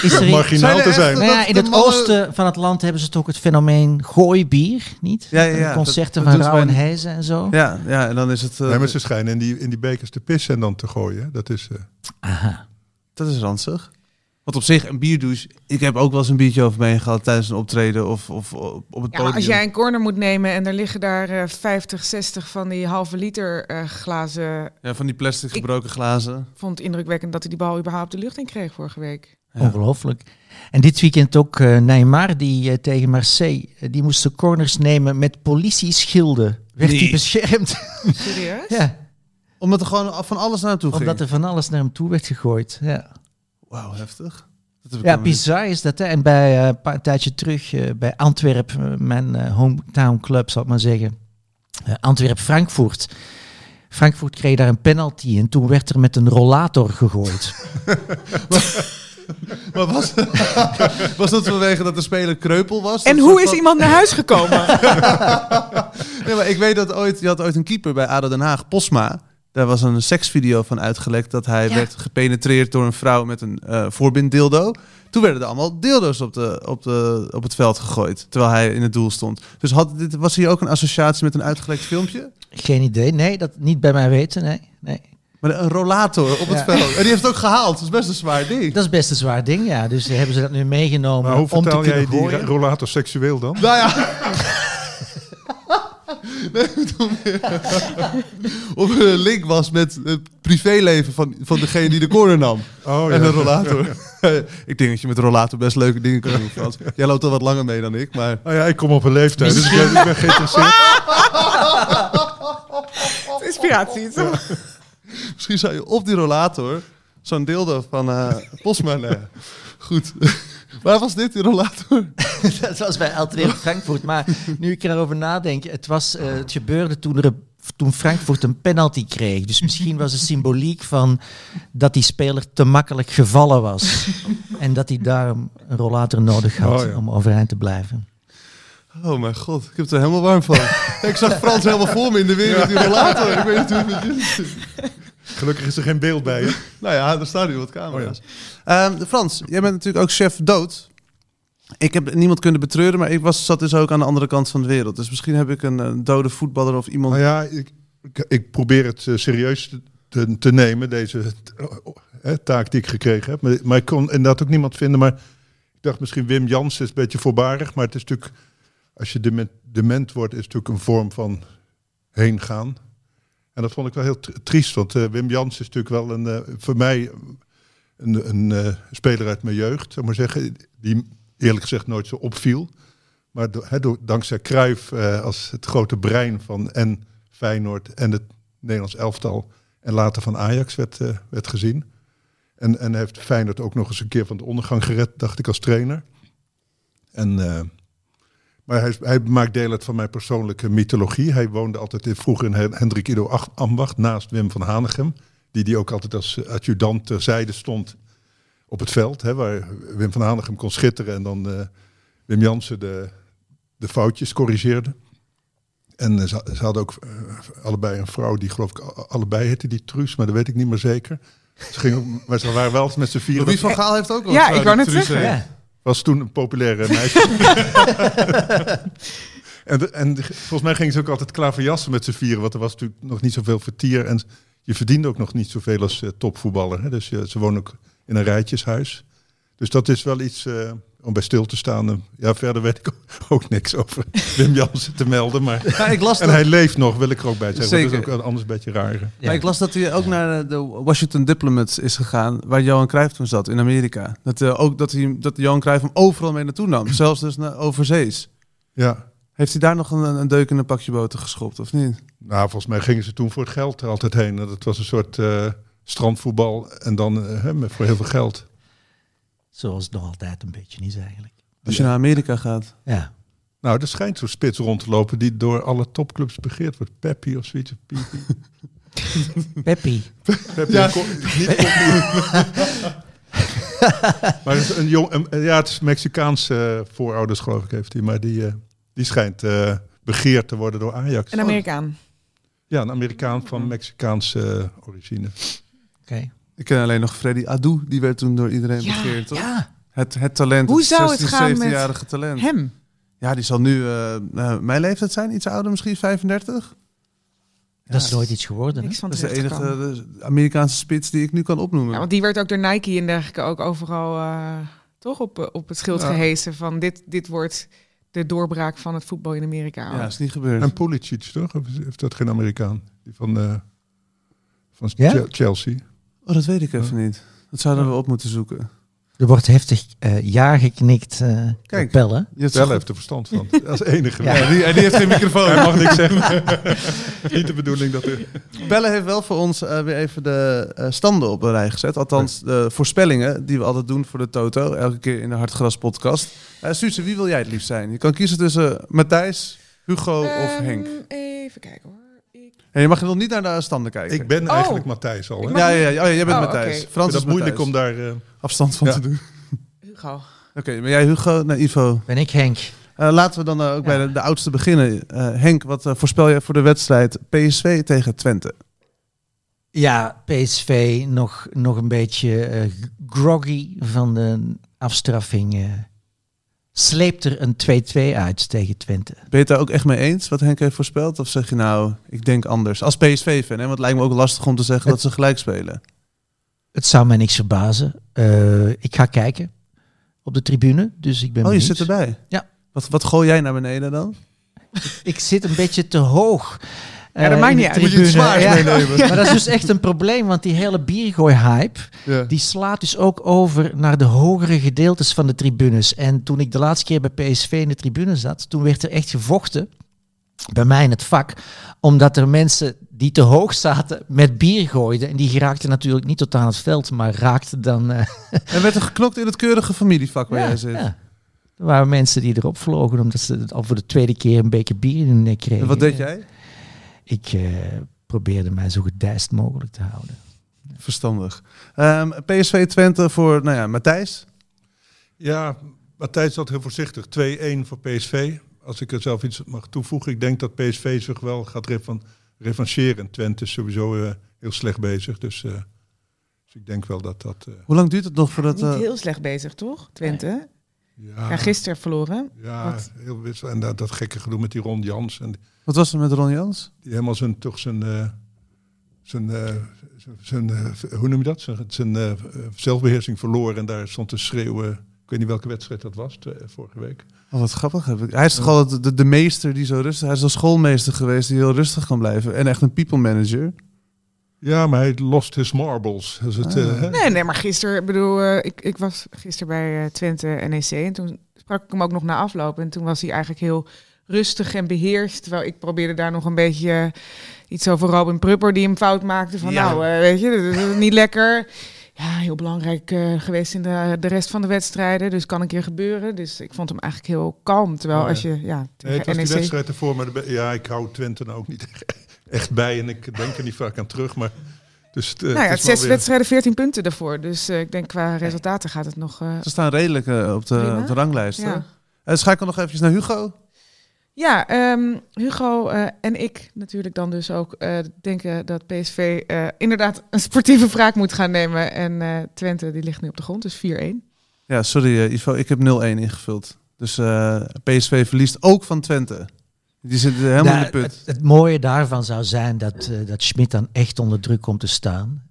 Is er in, marginaal Zijn te zijn. nou ja, dat in het mannen- oosten van het land hebben ze toch ook het fenomeen gooibier, niet? Ja, ja, ja. Concerten Dat- dat van Rauw en Heizen en zo. Ja, ja, en dan is het... eh, Nee, maar ze schijnen in die, in die bekers te pissen en dan te gooien. Dat is, eh, Aha. Dat is ranzig. Want op zich, een bierdouche... Ik heb ook wel eens een biertje over me gehad tijdens een optreden of, of op op het Ja, podium. als jij een corner moet nemen en er liggen daar eh 50, 60 van die halve liter eh, glazen. Ja, van die plastic gebroken glazen. Vond het indrukwekkend dat hij die bal überhaupt de lucht in kreeg vorige week. Ja. Ongelooflijk. En dit weekend ook eh, Neymar, die eh, tegen Marseille, eh, die moest de corners nemen met politieschilden. Werd Nee. hij beschermd? Serieus? ja, Omdat er gewoon van alles naartoe ging. omdat er van alles naar hem toe werd gegooid. Ja, Wauw, heftig. Dat heb ik ja bizar is dat. Hè? En bij eh, een paar tijdje terug, eh, bij Antwerp, eh, mijn hometown club, zal ik maar zeggen. eh, Antwerp-Frankfurt. Frankfurt kreeg daar een penalty en toen werd er met een rollator gegooid. Maar was, was dat vanwege dat de speler kreupel was? En hoe is van- iemand naar huis gekomen? Nee, maar ik weet dat ooit, je had ooit een keeper bij ADO Den Haag, Posma. Daar was een seksvideo van uitgelekt dat hij Ja. werd gepenetreerd door een vrouw met een eh voorbinddildo. Toen werden er allemaal dildo's op, de, op, de, op het veld gegooid, terwijl hij in het doel stond. Dus had, dit, was hier ook een associatie met een uitgelekt filmpje? Geen idee, nee, dat niet bij mij weten, nee. nee. Maar een rollator op het Ja. veld. En die heeft het ook gehaald. Dat is best een zwaar ding. Dat is best een zwaar ding, ja. Dus hebben ze dat nu meegenomen maar hoe om te vertel jij die rollator seksueel dan? Nou ja. Nee. Of er een link was met het privéleven van, van degene die de corner nam. Oh en ja. een rollator. ik denk dat je met een rollator best leuke dingen kan doen, Frans. Jij loopt al wat langer mee dan ik, maar... Oh ja, ik kom op een leeftijd, dus ik ben, ik ben geïnteresseerd. Inspiratie, toch? Misschien zou je op die rollator zo'n dildo van eh Postma leggen. Goed. Waar was dit, die rollator? dat was bij Antwerp Frankfurt. Maar nu ik erover nadenk, het, was, eh, het gebeurde toen, er, een- toen Frankfurt een penalty kreeg. Dus misschien was de symboliek van dat die speler te makkelijk gevallen was. en dat hij daarom een rollator nodig had Oh ja. om overeind te blijven. Oh mijn god, ik heb het er helemaal warm van. ik zag Frans helemaal voor me in de weer met die rollator. Ik weet niet hoe het met jullie zit. Gelukkig is er geen beeld bij. Hè? Nou ja, er staan nu wat camera's. Ehm, Frans, jij bent natuurlijk ook chef dood. Ik heb niemand kunnen betreuren, maar ik was, zat dus ook aan de andere kant van de wereld. Dus misschien heb ik een, eh, dode voetballer of iemand... Nou ja, ik, ik, ik probeer het eh, serieus te, te, te nemen, deze eh, taak die ik gekregen heb. Maar, maar ik kon inderdaad ook niemand vinden. Maar ik dacht misschien Wim Jans is een beetje voorbarig. Maar het is natuurlijk, als je dement, dement wordt, is het natuurlijk een vorm van heen gaan. En dat vond ik wel heel tr- triest. Want eh, Wim Jans is natuurlijk wel een, eh, voor mij een, een eh, speler uit mijn jeugd, zou maar zeggen. Die eerlijk gezegd nooit zo opviel. Maar dankzij Cruijff eh, als het grote brein van en Feyenoord en het Nederlands elftal en later van Ajax werd, werd gezien. En, en heeft Feyenoord ook nog eens een keer van de ondergang gered, dacht ik als trainer. En, maar hij, hij maakt deel uit van mijn persoonlijke mythologie. Hij woonde altijd in, vroeger in Hen- Hendrik Ido Ach- Ambacht naast Wim van Hanegem. Die die ook altijd als eh, adjudant terzijde stond op het veld. Hè, waar Wim van Hanegem kon schitteren en dan eh, Wim Jansen de, de foutjes corrigeerde. En eh, ze, ze hadden ook allebei een vrouw die geloof ik allebei heette die Truus, maar dat weet ik niet meer zeker. Ze gingen maar ze waren wel met z'n vieren. Louis van Gaal heeft ook wel Ja, een vrouw ik wou net zeggen. Ja. Was toen een populaire meisje. en, en volgens mij gingen ze ook altijd klaverjassen met z'n vieren, want er was natuurlijk nog niet zoveel vertier. En je verdiende ook nog niet zoveel als eh, topvoetballer. Hè? Dus je, ze wonen ook in een rijtjeshuis. Dus dat is wel iets eh, om bij stil te staan. En ja, verder weet ik ook, niks over Wim Jansen te melden. Maar, Ja, ik las en dat, hij leeft nog, wil ik er ook bij zeggen. want Dat is Zeker. ook anders een beetje raar. Ja. maar ik las dat hij ook naar de- de Washington Diplomats is gegaan, waar Johan Cruijff toen zat in Amerika. Dat, eh, ook dat, hij, dat Johan Cruijff hem overal mee naartoe nam, zelfs dus naar overzees. Ja. Heeft hij daar nog een, een deuk in een pakje boter geschopt, of niet? Nou, volgens mij gingen ze toen voor het geld er altijd heen. Dat was een soort eh, strandvoetbal en dan eh, hè, met- voor heel veel geld. Zoals het nog altijd een beetje is eigenlijk. Als je naar Amerika gaat. Ja. Nou, er schijnt zo'n spits rond te lopen die door alle topclubs begeerd wordt. Peppi of zoiets. of Pipi. Peppy. Peppi, ja. niet maar het is een jong, een- ja, het is Mexicaanse eh, voorouders geloof ik heeft hij. Maar die, eh, die schijnt eh, begeerd te worden door Ajax. Een Amerikaan. Ja, een Amerikaan van Mexicaanse origine. Oké. Ik ken alleen nog Freddy Adu, die werd toen door iedereen Ja, begeerd, toch? Ja. Het, het talent, Hoe het zou het 16, gaan met 17-jarige talent. Hem. Ja, die zal nu eh, eh, mijn leeftijd zijn, iets ouder misschien, 35. Dat is nooit iets geworden. Niks van Dat is de enige de Amerikaanse spits die ik nu kan opnoemen. Ja, want die werd ook door Nike en dergelijke ook overal eh, toch op, eh, op het schild Ja. gehezen van dit, dit wordt de doorbraak van het voetbal in Amerika. ja, is niet gebeurd. En Pulisic toch? Heeft dat geen Amerikaan? Die van, eh, van Chelsea. Oh, dat weet ik even niet. Dat zouden we op moeten zoeken. Er wordt heftig eh ja geknikt. eh Kijk. Zo- heeft er verstand van. Als enige. Ja. Ja, die, en die heeft geen microfoon. Hij mag niks zeggen. Niet de bedoeling dat er... Belle heeft wel voor ons eh, weer even de standen op een rij gezet. Althans, de voorspellingen die we altijd doen voor de Toto. Elke keer in de Hartgras podcast. Eh Suze, wie wil jij het liefst zijn? Je kan kiezen tussen Matthijs, Hugo of Ehm, Henk. Even kijken hoor. En je mag nog niet naar de standen kijken. Ik ben Oh. eigenlijk Matthijs al. Hè? Ja, ja, ja. Oh, ja, jij bent Oh, Matthijs. Frans is dat moeilijk om daar... eh, afstand van Ja. te doen. Hugo. Oké, maar jij Hugo, naar Ivo. Ben ik Henk. Eh, laten we dan eh, ook Ja. bij de, de oudste beginnen. Eh, Henk, wat voorspel je voor de wedstrijd PSV tegen Twente? Ja, PSV nog, nog een beetje eh, groggy van de afstraffing. Sleept er een 2-2 uit tegen Twente. Ben je het daar ook echt mee eens wat Henk heeft voorspeld? Of zeg je nou, ik denk anders? Als PSV-fan, want het lijkt me ook lastig om te zeggen dat ze gelijk spelen. Het zou mij niks verbazen. Eh, ik ga kijken op de tribune, dus ik ben Oh, je zit erbij? Ja. Wat, wat gooi jij naar beneden dan? Ik zit een beetje te hoog. Ja, dat eh, maakt niet uit. Moet je iets tribune. zwaars Ja. meenemen? Maar dat is dus echt een probleem, want die hele biergooi-hype, Ja. die slaat dus ook over naar de hogere gedeeltes van de tribunes. En toen ik de laatste keer bij PSV in de tribune zat, toen werd er echt gevochten bij mij in het vak, omdat er mensen die te hoog zaten met bier gooiden. En die geraakten natuurlijk niet tot aan het veld, maar raakten dan... eh, En werd er geknokt in het keurige familievak waar jij zit. ja. Er waren mensen die erop vlogen omdat ze al voor de tweede keer een beker bier in hun nek kregen. En wat deed jij? Ik eh, probeerde mij zo gedijst mogelijk te houden. Verstandig. Ehm, PSV Twente voor, nou ja, Matthijs. Ja, Matthijs zat heel voorzichtig. 2-1 voor PSV. Als ik er zelf iets mag toevoegen. Ik denk dat PSV zich wel gaat revan revancheren. Twente is sowieso eh, heel slecht bezig. Dus, eh, dus ik denk wel dat dat... eh, Hoe lang duurt het nog voordat... Niet eh, heel slecht bezig, toch? Twente. Ja, Ja, gisteren verloren. ja, Wat? heel wissel. En dat, dat gekke gedoe met die Ron Jans. En wat was er met Ron Jans? die helemaal zijn, toch zijn... eh, zijn, eh, zijn, zijn eh, hoe noem je dat? Zijn, zijn eh, zelfbeheersing verloren. En daar stond te schreeuwen. Ik weet niet welke wedstrijd dat was, vorige week. Oh, wat grappig. Heb ik. Hij is toch altijd de, de meester die zo rustig... Hij is een schoolmeester geweest die heel rustig kan blijven. En echt een people manager. Ja, maar hij lost his marbles. Dus het, eh, Ah. hè? Nee, nee, maar gisteren, ik bedoel, eh, ik, ik was gisteren bij eh, Twente NEC en toen sprak ik hem ook nog na afloop. En toen was hij eigenlijk heel rustig en beheerst. Terwijl ik probeerde daar nog een beetje eh, iets over Robin Prupper die hem fout maakte. Van Ja. nou, eh, weet je, dat is niet lekker. Ja, heel belangrijk eh, geweest in de, de rest van de wedstrijden. Dus kan een keer gebeuren. Dus ik vond hem eigenlijk heel kalm. Terwijl Oh, ja. als je, ja, Nee, het was die NEC... wedstrijd ervoor, maar de ja, ik hou Twente nou ook niet echt bij en ik denk er niet vaak aan terug. Maar dus het, eh, Nou ja, het zes weer- wedstrijden, 14 punten ervoor. Dus eh, ik denk qua resultaten gaat het nog... eh, Ze staan redelijk op, de, op de ranglijst. ja. Schakel nog even naar Hugo. Ja, ehm, Hugo eh, en ik natuurlijk dan dus ook eh, denken dat PSV eh, inderdaad een sportieve wraak moet gaan nemen. En eh, Twente die ligt nu op de grond, dus 4-1. Ja, sorry eh, Ivo, ik heb 0-1 ingevuld. Dus eh, PSV verliest ook van Twente. Die zitten helemaal in Nou, de put. het, het mooie daarvan zou zijn dat, eh, dat Schmid dan echt onder druk komt te staan.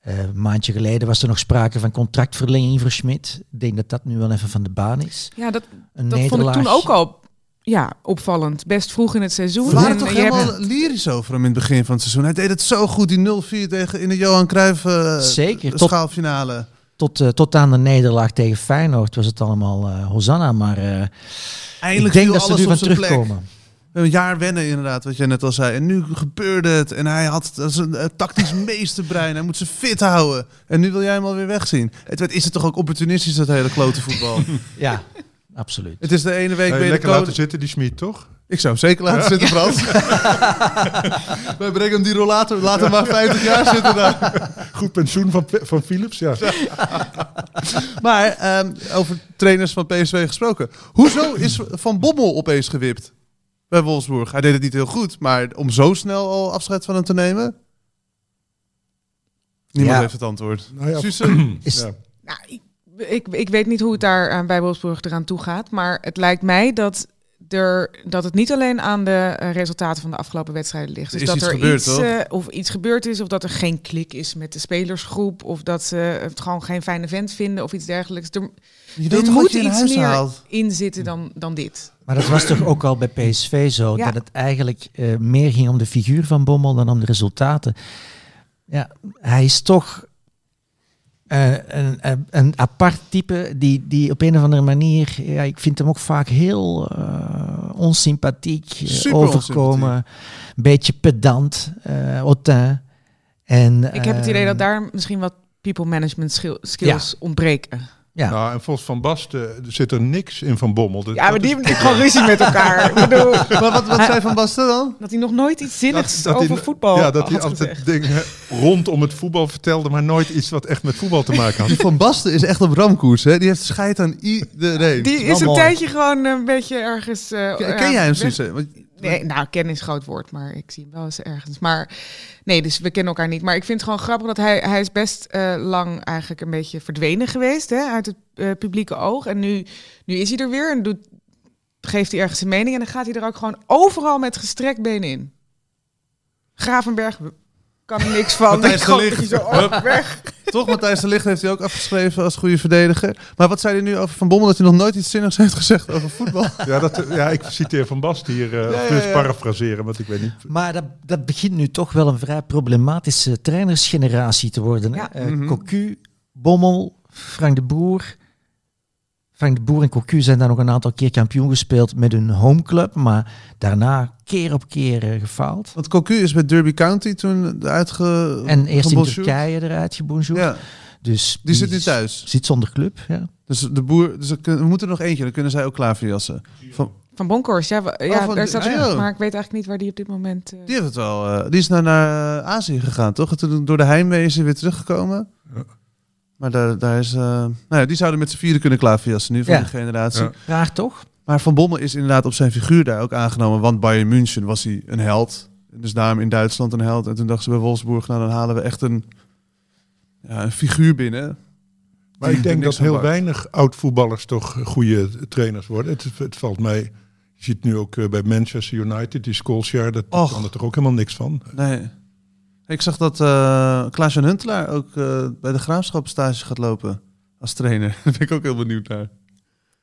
Eh, een maandje geleden was er nog sprake van contractverlenging voor Schmid. Ik denk dat dat nu wel even van de baan is. Ja, dat, Een dat vond ik toen ook al ja, opvallend. Best vroeg in het seizoen. We waren En toch je hebt- helemaal lyrisch over hem in het begin van het seizoen. Hij deed het zo goed, die 0-4 tegen in de Johan Cruijff eh, Zeker, tot- schaalfinale. Tot, eh, tot aan de nederlaag tegen Feyenoord was het allemaal eh Hosanna. Maar eh, Eindelijk ik denk dat ze alles nu van terugkomen. Een jaar wennen inderdaad, wat jij net al zei. En nu gebeurde het. En hij had dat is een eh, tactisch meesterbrein. Hij moet ze fit houden. En nu wil jij hem alweer wegzien. Het werd- is het toch ook opportunistisch, dat hele klote voetbal. Ja, absoluut. het is de ene week Hey, lekker laten zitten, die Schmid, toch? Ik zou hem zeker laten zitten, Frans. Wij brengen hem die rollator. Laat hem maar 50 jaar zitten daar. Goed pensioen van, van Philips, ja. Maar ehm, over trainers van PSV gesproken. Hoezo is Van Bommel opeens gewipt bij Wolfsburg? Hij deed het niet heel goed, maar om zo snel al afscheid van hem te nemen? Niemand Ja. heeft het antwoord. Nou ja, Suze? Is, ja. Nou, ik, ik, ik weet niet hoe het daar eh, bij Wolfsburg eraan toe gaat. Maar het lijkt mij dat, er, dat het niet alleen aan de eh, resultaten van de afgelopen wedstrijden ligt. Er Dus is dat iets er gebeurd, iets, eh, of iets gebeurd is, of dat er geen klik is met de spelersgroep, of dat ze het gewoon geen fijne vent vinden of iets dergelijks. Er, Je er moet je in iets huis meer haalt? in zitten dan, dan dit. Maar dat was toch ook al bij PSV zo, Ja. dat het eigenlijk eh, meer ging om de figuur van Bommel dan om de resultaten. Ja, hij is toch eh, een, een, een apart type die, die op een of andere manier, ja, ik vind hem ook vaak heel eh, onsympathiek Super overkomen. Een beetje pedant, hautain. En, Ik heb het idee dat ehm, daar misschien wat people management skills ontbreken. Ja, Nou, en volgens Van Basten zit er niks in Van Bommel. Dus Ja, maar die hebben natuurlijk gewoon ruzie met elkaar. Ik bedoel, Maar wat, wat zei Van Basten dan? dat hij nog nooit iets zinnigs dat hij- over voetbal Ja, dat hij altijd dingen rondom het voetbal vertelde, maar nooit iets wat echt met voetbal te maken had. Die Van Basten is echt op ramkoers. Hè? Die heeft scheid aan iedereen. Die is een tijdje gewoon een beetje ergens... eh, Ken, jij hem, Suze? Nee, nou, kennen is een groot woord, maar ik zie hem wel eens ergens. Maar nee, dus we kennen elkaar niet. Maar ik vind het gewoon grappig dat hij, hij is best eh, lang eigenlijk een beetje verdwenen geweest hè, uit het eh, publieke oog. En nu, nu is hij er weer en doet, geeft hij ergens zijn mening. En dan gaat hij er ook gewoon overal met gestrekt been in. Gravenberg kan er niks van. Matthijs de Ligt. zo oh, weg. Toch, Matthijs de Ligt heeft hij ook afgeschreven als goede verdediger. Maar wat zei hij nu over Van Bommel? Dat hij nog nooit iets zinnigs heeft gezegd over voetbal. Ja, dat, ja ik citeer Van Basten hier, eh Ja, dus ja. parafraseren, want ik weet niet. Maar dat, dat begint nu toch wel een vrij problematische trainersgeneratie te worden. Ja. Eh, Mhm. Cocu, Bommel, Frank de Boer. Frank de Boer en Cocu zijn dan nog een aantal keer kampioen gespeeld met hun homeclub. Maar daarna keer op keer eh, gefaald. Want Cocu is bij Derby County toen uitge... En eerst in. Turkije eruit gebonjourd. Ja, Dus die zit nu thuis. Zit zonder club, ja. Dus de boer, dus er we moeten er nog eentje, dan kunnen zij ook klaverjassen. Van, Van Bonkhorst, ja, wa- ja van daar staat ah, ja. maar ik weet eigenlijk niet waar die op dit moment... eh, die heeft het wel. eh, die is naar, naar Azië gegaan, toch? En toen door de heimwee is hij weer teruggekomen. Ja. Maar daar, daar is, eh, nou ja, die zouden met z'n vieren kunnen klaverjassen nu van Ja. die generatie. Ja. Raar toch? Maar Van Bommel is inderdaad op zijn figuur daar ook aangenomen. Want Bayern München was hij een held. Dus daarom in Duitsland een held. En toen dachten ze bij Wolfsburg, nou dan halen we echt een, ja, een figuur binnen. Maar ik denk dat heel bakt. weinig oud-voetballers toch goede trainers worden. Het, het valt mij, je ziet nu ook eh, bij Manchester United, die Solskjaer, dat Och. kan er toch ook helemaal niks van. Nee. Ik zag dat eh Klaas-Jan Huntelaar ook eh, bij de Graafschap stage gaat lopen als trainer. Daar ben ik ook heel benieuwd naar.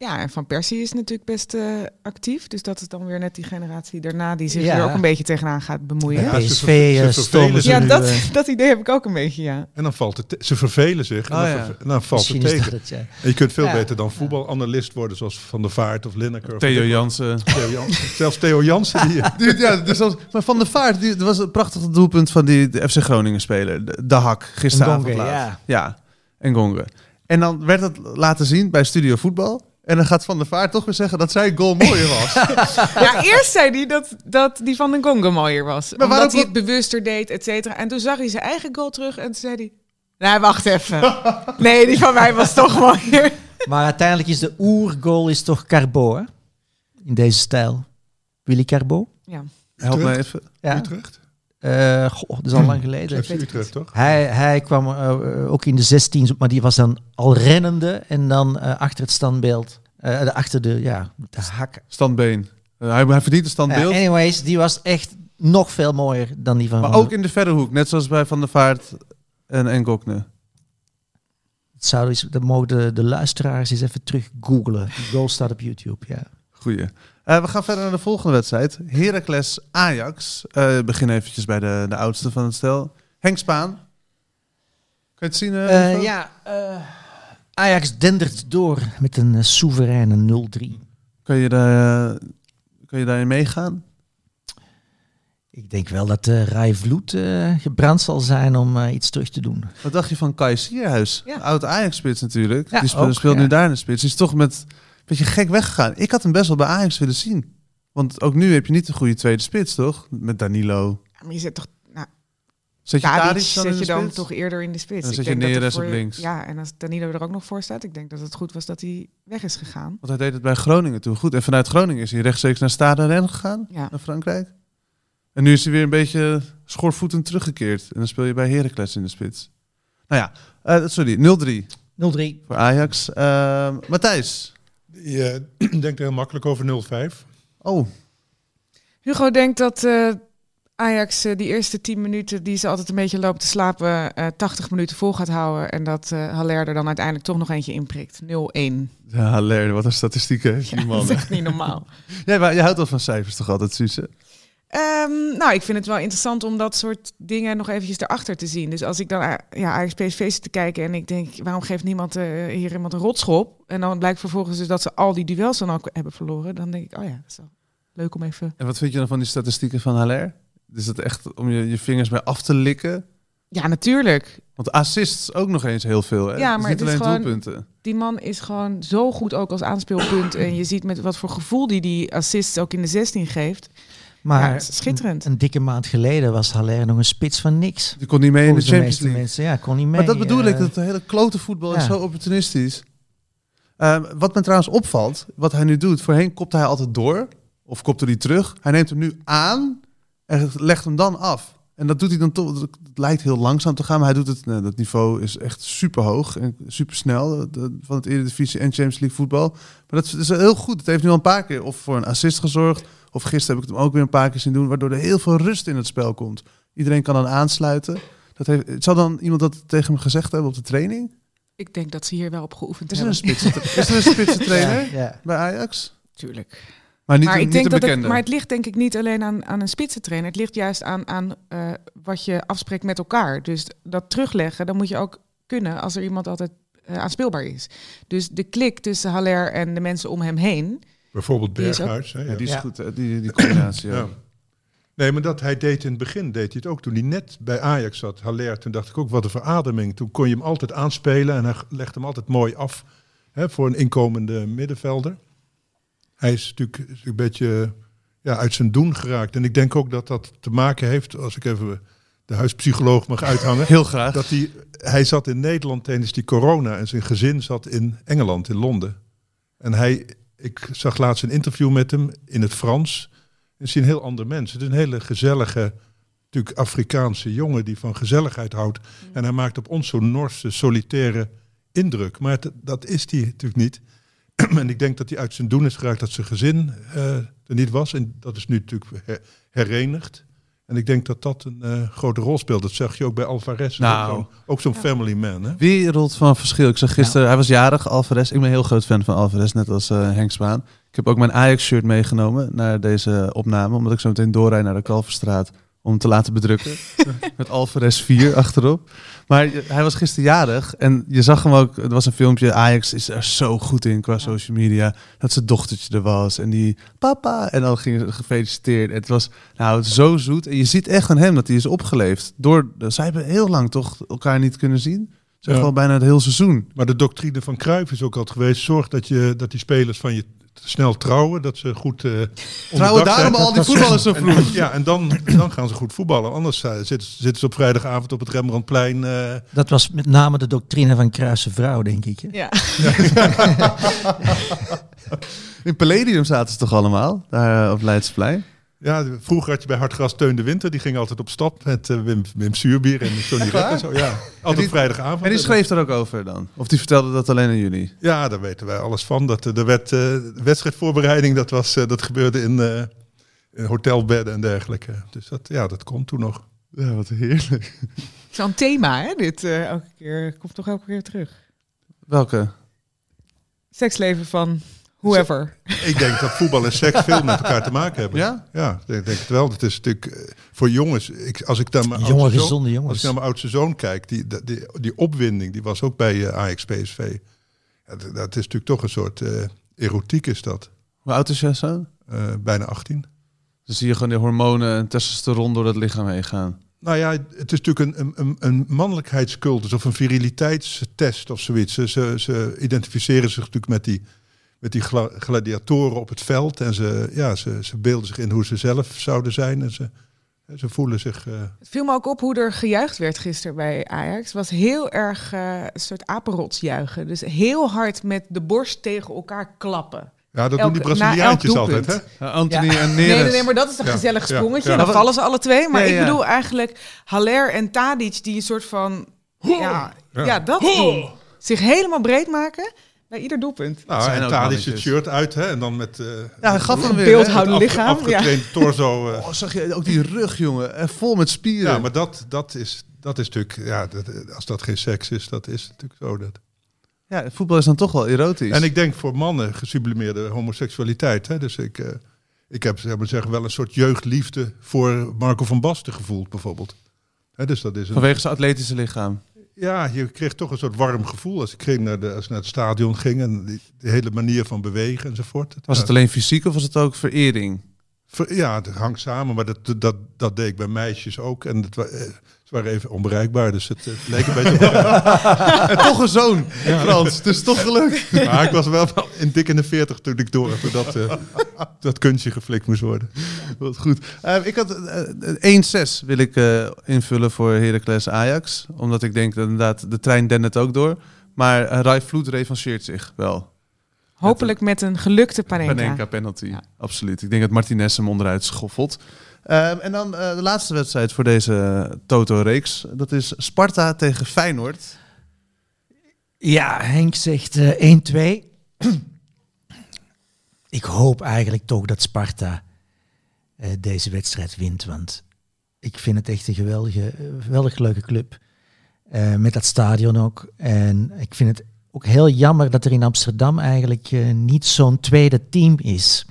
Ja, en Van Persie is natuurlijk best eh, actief. Dus dat is dan weer net die generatie daarna die zich Ja. er ook een beetje tegenaan gaat bemoeien. Ja, ze PSV ze ze Ja, dat, dat idee heb ik ook een beetje, ja. En dan valt het, te- ze vervelen zich en Oh, dan, ja. verve- dan valt het misschien tegen. dat het, ja. En je kunt veel Ja. beter dan voetbalanalist worden, zoals Van der Vaart of Lineker. Of Theo Jansen. Theo Jansen. Zelfs Theo Jansen. Die, Die- ja, dus als, maar Van der Vaart, die, dat was een prachtig doelpunt van die de FC Groningen speler. De, de Hak, gisteravond Ngonge, laat. ja. ja, en Gonge. En dan werd het laten zien bij Studio Voetbal. En dan gaat Van der Vaart toch weer zeggen dat zijn goal mooier was. Ja, eerst zei hij dat, dat die van den Gonga mooier was. Maar waarom omdat hij het bewuster deed, et cetera. En toen zag hij zijn eigen goal terug en toen zei hij... Nee, wacht even. Nee, die van mij was toch mooier. Maar uiteindelijk is de oergoal is toch Carbo, hè? In deze stijl. Willy Carbo. Ja. Help me Utrecht? even. Ja. Utrecht? Eh, goh, dat is al lang geleden. Utrecht, toch? Hij, hij kwam eh, ook in de 16, maar die was dan al rennende en dan eh, achter het standbeeld, eh, achter de, ja, de hak. Standbeen. Eh, hij, hij verdient een Ja, standbeeld. anyways, die was echt nog veel mooier dan die van maar Van ook in de verre hoek. Net zoals bij Van der Vaart en, en Gokne. Zou eens, dat mogen de, de luisteraars eens even terug googlen. Goal staat op YouTube, ja. Goeie. Eh, we gaan verder naar de volgende wedstrijd. Heracles Ajax. Eh begin eventjes bij de, de oudste van het stel. Henk Spaan. Kan je het zien? Ivo? ja, Ajax dendert door met een eh, soevereine 0-3. Kan je, daar, kan je daarin meegaan? Ik denk wel dat de Rai Vloed eh, gebrand zal zijn om eh, iets terug te doen. Wat dacht je van Kai Sierhuis? Ja. Oud Ajax-spits natuurlijk. Ja, Die speelt, ook, speelt ja. nu daar in de spits. Die is toch met een beetje gek weggegaan. Ik had hem best wel bij Ajax willen zien. Want ook nu heb je niet een goede tweede spits, toch? Met Danilo. Ja, Maar je zet toch Zet je Tadic dan zet je dan spits? toch eerder in de spits. Dan Ik zet je denk dat er Neres op links. Ja, en als Danilo er ook nog voor staat, ik denk dat het goed was dat hij weg is gegaan. Want hij deed het bij Groningen toen goed. En vanuit Groningen is hij rechtstreeks naar Stade Rennes gegaan. Ja. Naar Frankrijk. En nu is hij weer een beetje schoorvoetend teruggekeerd. En dan speel je bij Heracles in de spits. Nou ja, eh, sorry, 0-3 0-3. voor Ajax. Eh, Matthijs. Eh, denkt er heel makkelijk over 0-5. Oh, Hugo denkt dat eh, Ajax eh, die eerste 10 minuten die ze altijd een beetje loopt te slapen, eh 80 minuten vol gaat houden. En dat eh Haller er dan uiteindelijk toch nog eentje inprikt. 0-1. ja, Ler, wat een statistiek heeft die Ja, man. dat is echt niet normaal. Jij, maar je houdt wel van cijfers toch altijd, Suze? Ehm, nou, ik vind het wel interessant om dat soort dingen nog eventjes erachter te zien. Dus als ik dan ja, Ajax PSV zit te kijken en ik denk, waarom geeft niemand hier iemand een rotschop? En dan blijkt vervolgens dus dat ze al die duels dan ook hebben verloren. Dan denk ik, oh ja, dat is wel leuk om even... En wat vind je dan van die statistieken van Haller? Is het echt om je, je vingers bij af te likken? Ja, natuurlijk. Want assists ook nog eens heel veel, hè? Ja, maar niet het is alleen gewoon- doelpunten. Die man is gewoon zo goed ook als aanspeelpunt. En je ziet met wat voor gevoel die die assists ook in de 16 geeft. Maar Ja, schitterend. Een, een dikke maand geleden was Haller nog een spits van niks. Die kon niet mee in de de Champions League. mensen. Ja, kon niet mee. Maar dat bedoel ik, eh, dat hele klote voetbal is zo opportunistisch. Ehm, wat me trouwens opvalt, wat hij nu doet, voorheen kopte hij altijd door, of kopte hij terug. Hij neemt hem nu aan en legt hem dan af. En dat doet hij dan toch, het lijkt heel langzaam te gaan, maar hij doet het, nou, dat niveau is echt super hoog en super snel van het Eredivisie en Champions League voetbal. Maar dat is, heel goed. Het heeft nu al een paar keer of voor een assist gezorgd, of gisteren heb ik het hem ook weer een paar keer zien doen, waardoor er heel veel rust in het spel komt. Iedereen kan dan aansluiten. Dat heeft, zal dan iemand dat tegen hem gezegd hebben op de training? Ik denk dat ze hier wel op geoefend Is er een hebben. spitse, is er een spitse trainer Ja, ja. bij Ajax? Tuurlijk. Maar niet, maar, een- ik niet denk dat het, maar het ligt denk ik niet alleen aan, aan een spitsentrainer. Het ligt juist aan, aan eh, wat je afspreekt met elkaar. Dus dat terugleggen, dan moet je ook kunnen als er iemand altijd eh, aanspeelbaar is. Dus de klik tussen Haller en de mensen om hem heen. Bijvoorbeeld Die is ook- Berghuis. hè, ja, die is Ja. goed, die, die combinatie. ja. Ja. Nee, maar dat hij deed in het begin, deed hij het ook. Toen hij net bij Ajax zat, Haller, toen dacht ik ook, wat een verademing. Toen kon je hem altijd aanspelen en hij legde hem altijd mooi af hè, voor een inkomende middenvelder. Hij is natuurlijk een beetje ja, uit zijn doen geraakt. En ik denk ook dat dat te maken heeft, als ik even de huispsycholoog mag uithangen, Heel graag. dat hij, hij zat in Nederland tijdens die corona en zijn gezin zat in Engeland, in Londen. En hij, ik zag laatst een interview met hem in het Frans. Het is een heel ander mens. Het is een hele gezellige, natuurlijk Afrikaanse jongen die van gezelligheid houdt. En hij maakt op ons zo'n Norse, solitaire indruk. Maar het- dat is hij natuurlijk niet. en ik denk dat hij uit zijn doen is geraakt dat zijn gezin eh, er niet was. En dat is nu natuurlijk her- herenigd. En ik denk dat dat een eh, grote rol speelt. Dat zag je ook bij Alvarez. Nou. Ook zo'n- Ook zo'n family man. Hè? Wereld van verschil. Ik zag gisteren, hij was jarig, Alvarez. Ik ben een heel groot fan van Alvarez, net als eh, Henk Spaan. Ik heb ook mijn Ajax-shirt meegenomen naar deze opname, omdat ik zo meteen doorrijd naar de Kalverstraat om hem te laten bedrukken. Met Alvarez 4 achterop. Maar hij was gisteren jarig en je zag hem ook, er was een filmpje, Ajax is er zo goed in qua social media, dat zijn dochtertje er was en die papa en dan ging ze gefeliciteerd. En het was nou zo zoet en je ziet echt aan hem dat hij is opgeleefd. Door, zij hebben heel lang toch elkaar niet kunnen zien. Zeg Ja. wel bijna het hele seizoen. Maar de doctrine van Cruijff is ook altijd geweest: zorg dat, je, dat die spelers van je snel trouwen, dat ze goed eh Trouwen daarom zijn. al die voetballers zo vroeg. Ja, en dan, dan gaan ze goed voetballen. Anders eh, zitten, zitten ze op vrijdagavond op het Rembrandtplein. eh, Dat was met name de doctrine van Kruise Vrouw, denk ik. hè? Ja. In Palladium zaten ze toch allemaal, daar op Leidseplein? Ja, vroeger had je bij Hartgras Teun de Winter. Die ging altijd op stap met eh, Wim, Wim Suurbier en Johnny Rep en zo. Ja, altijd die- vrijdagavond. En die schreef er ook over dan? Of die vertelde dat alleen aan jullie? Ja, daar weten wij alles van. Dat, eh, er werd, eh, wedstrijdvoorbereiding, dat, was, eh, dat gebeurde in, eh, in hotelbedden en dergelijke. Dus dat, ja, dat komt toen nog. Ja, wat heerlijk. Zo'n thema, hè? Dit eh, elke keer komt toch elke keer terug. Welke? Seksleven van whoever. Ik denk dat voetbal en seks veel met elkaar te maken hebben. Ja? Ja, ik denk, denk het wel. Het is natuurlijk eh, voor jongens. Ik, als ik naar mijn Jonge, oudste zoon- gezonde Als ik jongens. naar mijn oudste zoon kijk, die, die, die, die opwinding, die was ook bij eh, Ajax PSV. Ja, dat, dat is natuurlijk toch een soort eh, erotiek is dat. Hoe oud is jij zo? Eh, bijna 18. Dan zie je gewoon de hormonen en testosteron door dat lichaam heen gaan. Nou ja, het is natuurlijk een, een, een mannelijkheidscultus of een viriliteitstest of zoiets. Ze, ze, ze identificeren zich natuurlijk met die, met die gla- gladiatoren op het veld. En ze, ja, ze, ze beelden zich in hoe ze zelf zouden zijn. En ze, ze voelen zich... eh, Het viel me ook op hoe er gejuicht werd gisteren bij Ajax. Het was heel erg eh, een soort apenrotsjuichen. Dus heel hard met de borst tegen elkaar klappen. ja, dat doen die Braziliaantjes altijd, hè? Uh, Anthony Ja. en Nee, Neres. nee, nee, maar dat is een Ja, gezellig sprongetje. ja. Dan vallen ze alle twee. Maar ik ja. bedoel eigenlijk Haller en Tadic die een soort van... Ja, Ja. ja. dat doen. Zich helemaal breed maken bij ieder doelpunt. Nou, en Tadic het shirt uit, hè? En dan met... eh Ja, hij gaf hem weer. Beeldhouden lichaam. ja. afgetraind torso. eh. Oh, zag je ook die rug, jongen? En vol met spieren. Ja, maar dat, dat, is, dat is natuurlijk... Ja, dat, als dat geen seks is, dat is natuurlijk zo. Dat. Ja, voetbal is dan toch wel erotisch. En ik denk voor mannen gesublimeerde homoseksualiteit. Hè? Dus ik, eh, ik heb zeg maar zeggen, wel een soort jeugdliefde voor Marco van Basten gevoeld, bijvoorbeeld. Hè, dus dat is een, Vanwege zijn atletische lichaam. Ja, je kreeg toch een soort warm gevoel als ik ging naar, de, als ik naar het stadion ging. En die, de hele manier van bewegen enzovoort. Was het alleen fysiek of was het ook verering? ver- Ja, het hangt samen, maar dat, dat, dat deed ik bij meisjes ook. En het, eh, ze waren even onbereikbaar, dus het, eh, leek een beetje en toch een zoon, Frans. Het is toch gelukt. Maar ik was wel in dik in de veertig toen ik door dat, eh, dat kunstje geflikt moest worden. Wat goed. Eh, ik had eh, 1-6 wil ik eh, invullen voor Heracles Ajax. Omdat ik denk dat inderdaad de trein dendert ook door. Maar uh, Rai Vloed revancheert zich wel. Hopelijk met een gelukte Panenka. Panenka penalty. Ja. Absoluut. Ik denk dat Martinez hem onderuit schoffelt. Ehm, en dan eh, de laatste wedstrijd voor deze Toto-reeks. Dat is Sparta tegen Feyenoord. Ja, Henk zegt eh 1-2. ik hoop eigenlijk toch dat Sparta eh, deze wedstrijd wint. Want ik vind het echt een geweldige, eh, geweldig leuke club. Eh, met dat stadion ook. En ik vind het ook heel jammer dat er in Amsterdam eigenlijk eh, niet zo'n tweede team is.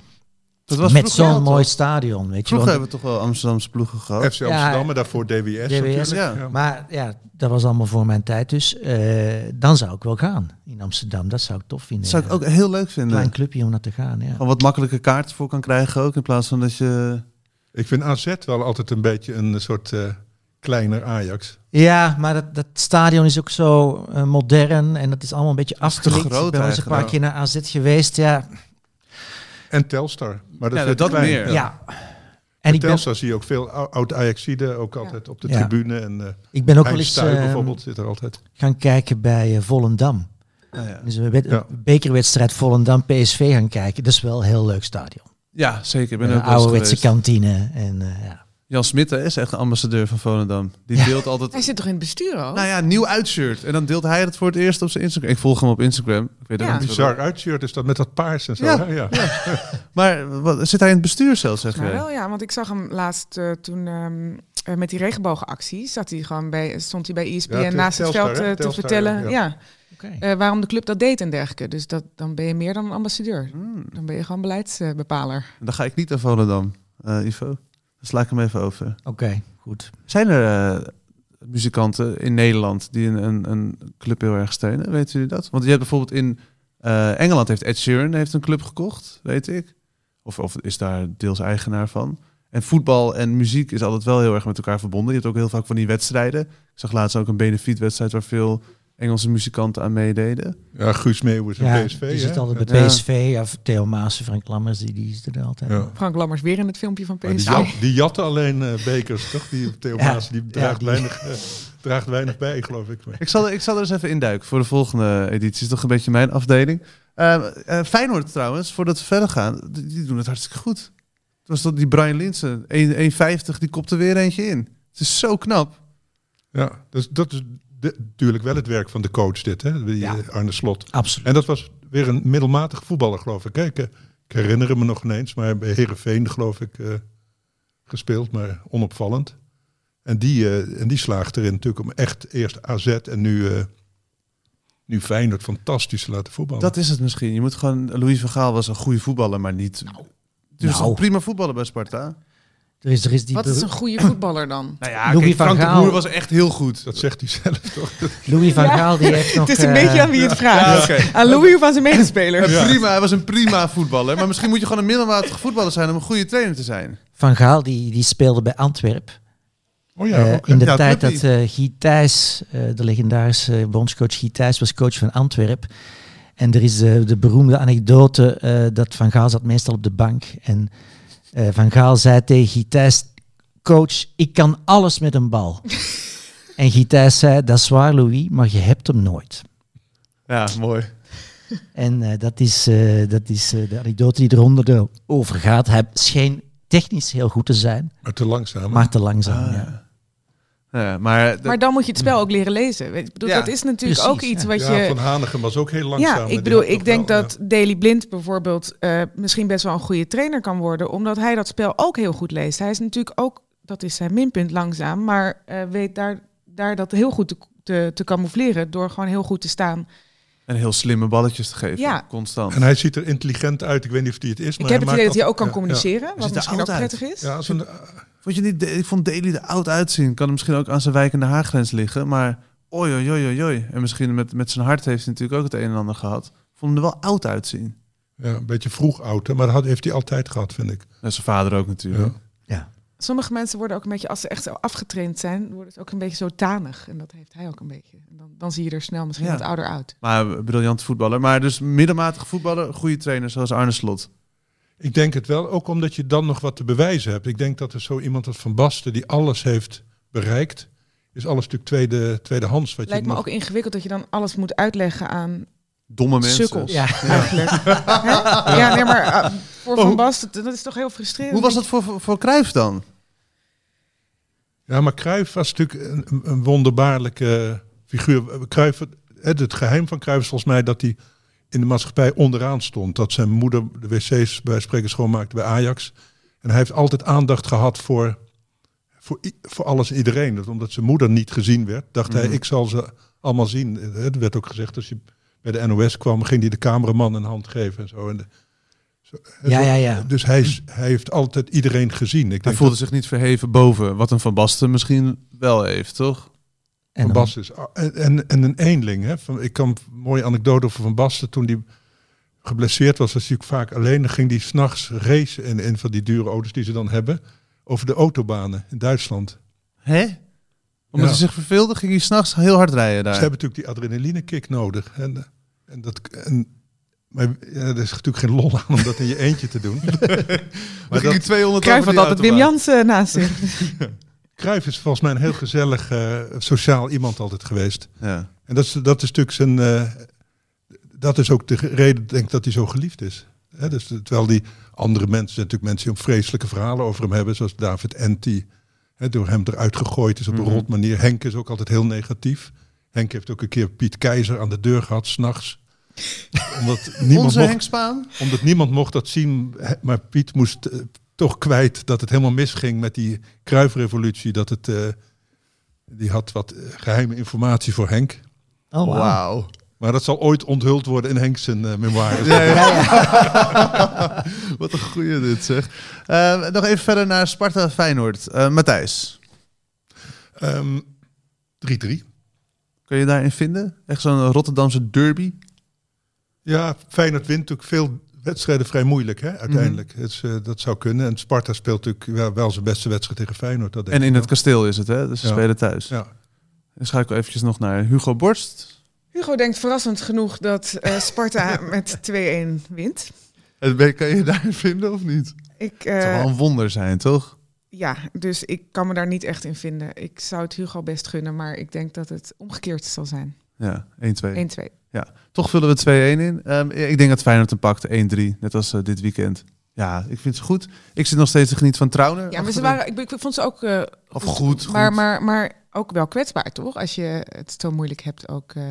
Dat was met zo'n toch? mooi stadion. Weet je Vroeger hebben we toch wel Amsterdamse ploegen gehad. FC Amsterdam en daarvoor DWS. Maar ja, dat was allemaal voor mijn tijd. Dus eh, dan zou ik wel gaan in Amsterdam. Dat zou ik tof vinden. Dat zou ik ook heel leuk Een vinden. klein clubje om naar te gaan. Ja. Gewoon wat makkelijke kaarten voor kan krijgen ook. In plaats van dat je... Ik vind AZ wel altijd een beetje een soort eh, kleiner Ajax. Ja, maar dat, dat stadion is ook zo eh, modern en dat is allemaal een beetje afgelikt. ik ben wel eens een paar keer naar AZ geweest, ja. En Telstar. Maar dat, Ja, is dat klein. meer. ja. En En ik ben, Telstar zie je ook veel ou- oud-Ajaxiden, ook altijd op de Ja. tribune. En eh ik ben ook wel eens Stuy eh, bijvoorbeeld zit er altijd. gaan kijken bij eh, Volendam. Nou ja. Dus een Ja. bekerwedstrijd Volendam-PSV gaan kijken. Dat is wel een heel leuk stadion. ja, zeker. Ik ben Een ouderwetse geweest. kantine. En, eh, ja. Jan Smit hè, is echt een ambassadeur van Volendam. Die Ja. deelt altijd... Hij zit toch in het bestuur al? Nou ja, nieuw uitshirt. En dan deelt hij het voor het eerst op zijn Instagram. Ik volg hem op Instagram. Ik weet Ja. niet Bizar uitshirt is dat met dat paars en zo. Ja. hè? Ja. Maar wat, zit hij in het bestuur zelfs, zeg Maar jij? wel ja, want ik zag hem laatst eh, toen ehm, eh, met die regenbogenactie. Zat hij gewoon bij, stond hij bij ESPN Ja, Tel- naast het veld eh, te vertellen ja. eh, waarom de club dat deed en dergelijke. Dus dat, dan ben je meer dan een ambassadeur. Hmm. Dan ben je gewoon beleidsbepaler. Dan ga ik niet naar Volendam, eh, Ivo. Sla ik hem even over. Oké, goed. Zijn er eh, muzikanten in Nederland die een, een, een club heel erg steunen? Weten jullie dat? Want je hebt bijvoorbeeld in eh, Engeland heeft Ed Sheeran heeft een club gekocht, weet ik. Of, of is daar deels eigenaar van. En voetbal en muziek is altijd wel heel erg met elkaar verbonden. Je hebt ook heel vaak van die wedstrijden. Ik zag laatst ook een benefietwedstrijd waar veel Engelse muzikanten aan meededen. Ja, Guus Meeuwis en Ja, PSV. die zit altijd bij Ja. PSV. Of Theo Maassen, Frank Lammers, die, die zit er altijd. Ja. Frank Lammers weer in het filmpje van Maar die, PSV. jat, die jatten alleen eh, bekers, toch? Die Theo Ja. Maas, die draagt, Ja. weinig, eh, draagt weinig bij, geloof ik. Ik zal, ik zal er eens even induiken voor de volgende editie. is toch een beetje mijn afdeling. Eh, Feyenoord trouwens, voordat we verder gaan, die, doen het hartstikke goed. Het was dat die Brian Linsen, 1 1,50, die kopte weer eentje in. Het is zo knap. Ja, dus dat is de- natuurlijk wel het werk van de coach dit, hè? Die, Ja. eh, Arne Slot. Absoluut. En dat was weer een middelmatig voetballer, geloof ik. Kijk, ik herinner me nog ineens, maar bij Herenveen geloof ik eh, gespeeld, maar onopvallend. En die, eh, en die slaagt erin natuurlijk om echt eerst AZ en nu, eh nu Feyenoord fantastisch te laten voetballen. Dat is het misschien. Je moet gewoon, Louis van Gaal was een goede voetballer, maar niet... Dus Nou. toch prima voetballer bij Sparta. Er is, er is die Wat is een goede voetballer dan? Nou ja, Louis kijk, van Frank de Gaal. Boer was echt heel goed. Dat zegt hij zelf toch? Louis van Ja. Gaal die heeft nog... Het is een eh, beetje aan wie het vraagt. Ja. Aan Louis of aan zijn medespeler? Een Prima, hij was een prima voetballer. Maar misschien moet je gewoon een middelmatige voetballer zijn om een goede trainer te zijn. Van Gaal die, die speelde bij Antwerp. Oh ja, Eh, in de Ja, tijd dat eh Guy Thijs, eh, de legendarische bondscoach Guy Thijs, was coach van Antwerp. En er is de beroemde anekdote eh, dat Van Gaal zat meestal op de bank. En eh, Van Gaal zei tegen Guy Thijs, coach, ik kan alles met een bal. en Guy Thijs zei, dat is waar Louis, maar je hebt hem nooit. Ja, mooi. En eh, dat is, eh, dat is eh, de anekdote die eronder de- over gaat. Hij scheen technisch heel goed te zijn, maar te langzaam. maar te langzaam. Ah. ja. Ja, maar, Maar dan moet je het spel ook leren lezen. Weet- Ik bedoel, Ja, dat is natuurlijk precies, ook iets ja. wat ja, je... Van Hanegem was ook heel langzaam. Ja, ik bedoel, ik denk wel, dat Daley Blind bijvoorbeeld eh, misschien best wel een goede trainer kan worden, omdat hij dat spel ook heel goed leest. Hij is natuurlijk ook, dat is zijn minpunt langzaam, maar eh, weet daar, daar dat heel goed te, te, te camoufleren door gewoon heel goed te staan. en heel slimme balletjes te geven. Ja. Constant. En hij ziet er intelligent uit. Ik weet niet of hij het is. Maar ik heb het idee dat hij ook kan ja, communiceren, wat misschien ook prettig is. Ja, ja, als een, Vond je niet, ik vond Daly er oud uitzien. Kan hem misschien ook aan zijn wijkende haargrens liggen. Maar oi, oi, oi, oi. En misschien met, met zijn hart heeft hij natuurlijk ook het een en ander gehad. Vond hem er wel oud uitzien. ja, een beetje vroeg oud, hè, maar dat had, heeft hij altijd gehad, vind ik. En zijn vader ook natuurlijk. Ja. Sommige mensen worden ook een beetje, als ze echt zo afgetraind zijn, worden ze ook een beetje zo tanig. En dat heeft hij ook een beetje. En dan, dan zie je er snel misschien Ja. wat ouder uit. Maar briljant voetballer. Maar dus middelmatig voetballer, goede trainer zoals Arne Slot. Ik denk het wel, ook omdat je dan nog wat te bewijzen hebt. Ik denk dat er zo iemand als Van Basten, die alles heeft bereikt, is alles natuurlijk tweede, tweedehands. Wat Lijkt je me nog- ook ingewikkeld dat je dan alles moet uitleggen aan Domme mensen. sukkels. Ja. Eigenlijk. Ja, nee, maar uh, voor Oh, Van Basten, dat is toch heel frustrerend. Hoe was dat voor, voor, Cruijff dan? Ja, maar Cruijff was natuurlijk een, een wonderbaarlijke figuur. Cruijff, het, het geheim van Cruijff is volgens mij dat hij in de maatschappij onderaan stond. Dat zijn moeder de wc's bij spreken schoonmaakte bij Ajax. En hij heeft altijd aandacht gehad voor, voor, voor alles en iedereen. Dat omdat zijn moeder niet gezien werd, dacht hij, Mhm. ik zal ze allemaal zien. Het werd ook gezegd, als hij bij de NOS kwam, ging hij de cameraman een hand geven en zo. En de- zo- Ja, zo- ja, ja. Dus hij, is- hij heeft altijd iedereen gezien. Ik Hij denk voelde zich niet verheven boven wat een Van Basten misschien wel heeft, toch? En Van dan- Basten is en, en, en een eenling. Hè? Van, ik kan een mooie anekdote over Van Basten. Toen hij geblesseerd was, was hij ook vaak alleen. Dan ging hij s'nachts racen in een van die dure auto's die ze dan hebben. Over de autobanen in Duitsland. Hè? Omdat Ja. hij zich verveelde, ging hij s'nachts heel hard rijden daar. Ze hebben natuurlijk die adrenaline kick nodig. En, en dat, en, maar ja, er is natuurlijk geen lol aan om dat in je eentje te doen. maar hij dat, 200 Cruijff over had die altijd Wim. Jansen naast zich. Cruijff is volgens mij een heel gezellig, eh, sociaal iemand altijd geweest. Ja. En dat is, dat is natuurlijk zijn. eh, dat is ook de reden, denk ik, dat hij zo geliefd is. Hè, dus, terwijl die andere mensen, zijn natuurlijk mensen die ook vreselijke verhalen over hem hebben, zoals David Enti, hè, door hem eruit gegooid is op een Mhm. rot manier. Henk is ook altijd heel negatief. Henk heeft ook een keer Piet Keizer aan de deur gehad, s'nachts. Omdat niemand, Onze mocht, Henk Spaan? omdat niemand mocht dat zien, maar Piet moest eh, toch kwijt dat het helemaal misging met die kruifrevolutie. Dat het, eh, die had wat eh, geheime informatie voor Henk. Oh, wauw. Wauw. Maar dat zal ooit onthuld worden in Henks zijn eh, memoires. Ja, ja. Wat een goeie dit zeg. Nog even verder naar Sparta Feyenoord. Eh Matthijs, Ehm, 3-3. kun je daarin vinden? Echt zo'n Rotterdamse derby? Ja, Feyenoord wint natuurlijk veel wedstrijden vrij moeilijk, hè, uiteindelijk. Het is, eh, dat zou kunnen. En Sparta speelt natuurlijk wel, wel zijn beste wedstrijd tegen Feyenoord. Dat denk En ik in het kasteel is het, hè? Dus ze Ja. spelen thuis. Ja. Dan schakel eventjes nog naar Hugo Borst. Hugo denkt verrassend genoeg dat eh, Sparta met 2-1 wint. En ben- Kan je daarin vinden of niet? Ik, Het zou eh, wel een wonder zijn, toch? ja, dus ik kan me daar niet echt in vinden. Ik zou het Hugo best gunnen, maar ik denk dat het omgekeerd zal zijn. 1-2. Ja, 1-2. 1-2. Toch vullen we 2-1 in. Ehm, ik denk dat Feyenoord hem pakt, 1-3. Net als eh, dit weekend. Ja, ik vind ze goed. Ik zit nog steeds te genieten van Trauner. Ja, maar ze waren, ik, ik vond ze ook eh, Of goed, Maar, goed. maar, maar ook wel kwetsbaar, toch? Als je het zo moeilijk hebt ook. eh,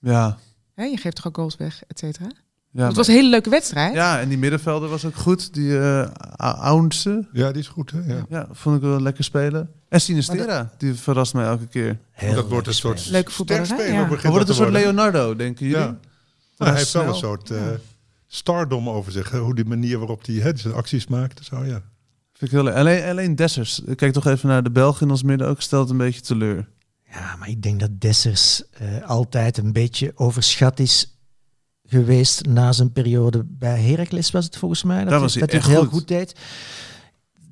Ja, hè, je geeft toch ook goals weg, et cetera. ja, het was een hele leuke wedstrijd. ja, en die middenvelder was ook goed. Die uh, Ounce. Ja, die is goed. Hè? Ja. Ja, vond ik wel lekker spelen. En Sinistera, die verrast mij elke keer. Heel dat wordt een soort spelen. Leuke voetballer, hè? sterspeler Ja. begint Maar wordt het dat een soort. Leonardo, denken jullie? Ja. Nou, hij heeft wel een soort eh, stardom over zich. hè, Hoe die manier waarop hij zijn acties maakt. Zo, ja. Vind ik heel leuk. Alleen, alleen Dessers. Kijk toch even naar de Belgen in ons midden ook. Stelt een beetje teleur. Ja, maar ik denk dat Dessers eh, altijd een beetje overschat is geweest na zijn periode bij Heracles was het volgens mij. Dat, hij- was hij dat hij echt het heel goed. goed deed.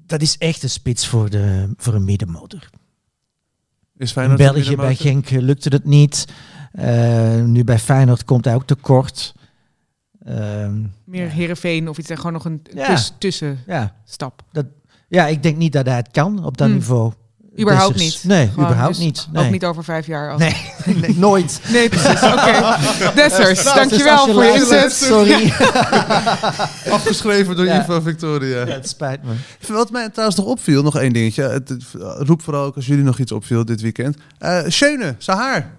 Dat is echt een spits voor, de, voor een middenmotor. Is In Feyenoord België bij? Genk eh, lukte het niet. Eh, nu bij Feyenoord komt hij ook tekort. Ehm, Meer Ja. Heerenveen of iets, en gewoon nog een Ja. tuss- tussenstap. ja, ja, ik denk niet dat hij het kan op dat Hmm. niveau. Überhaupt niet. Nee, Gewoon, überhaupt dus niet. Nee. Ook niet over vijf jaar. Nee, nee, nooit. Nee, precies. Oké. Dessers, Dus dankjewel je voor je inzet. Sorry. Afgeschreven door Ja. Ivo Victoria. Ja, het spijt me. Wat mij trouwens nog opviel, nog één dingetje. Het, het- roep vooral ook als jullie nog iets opviel dit weekend. Eh Schöne, zijn haar.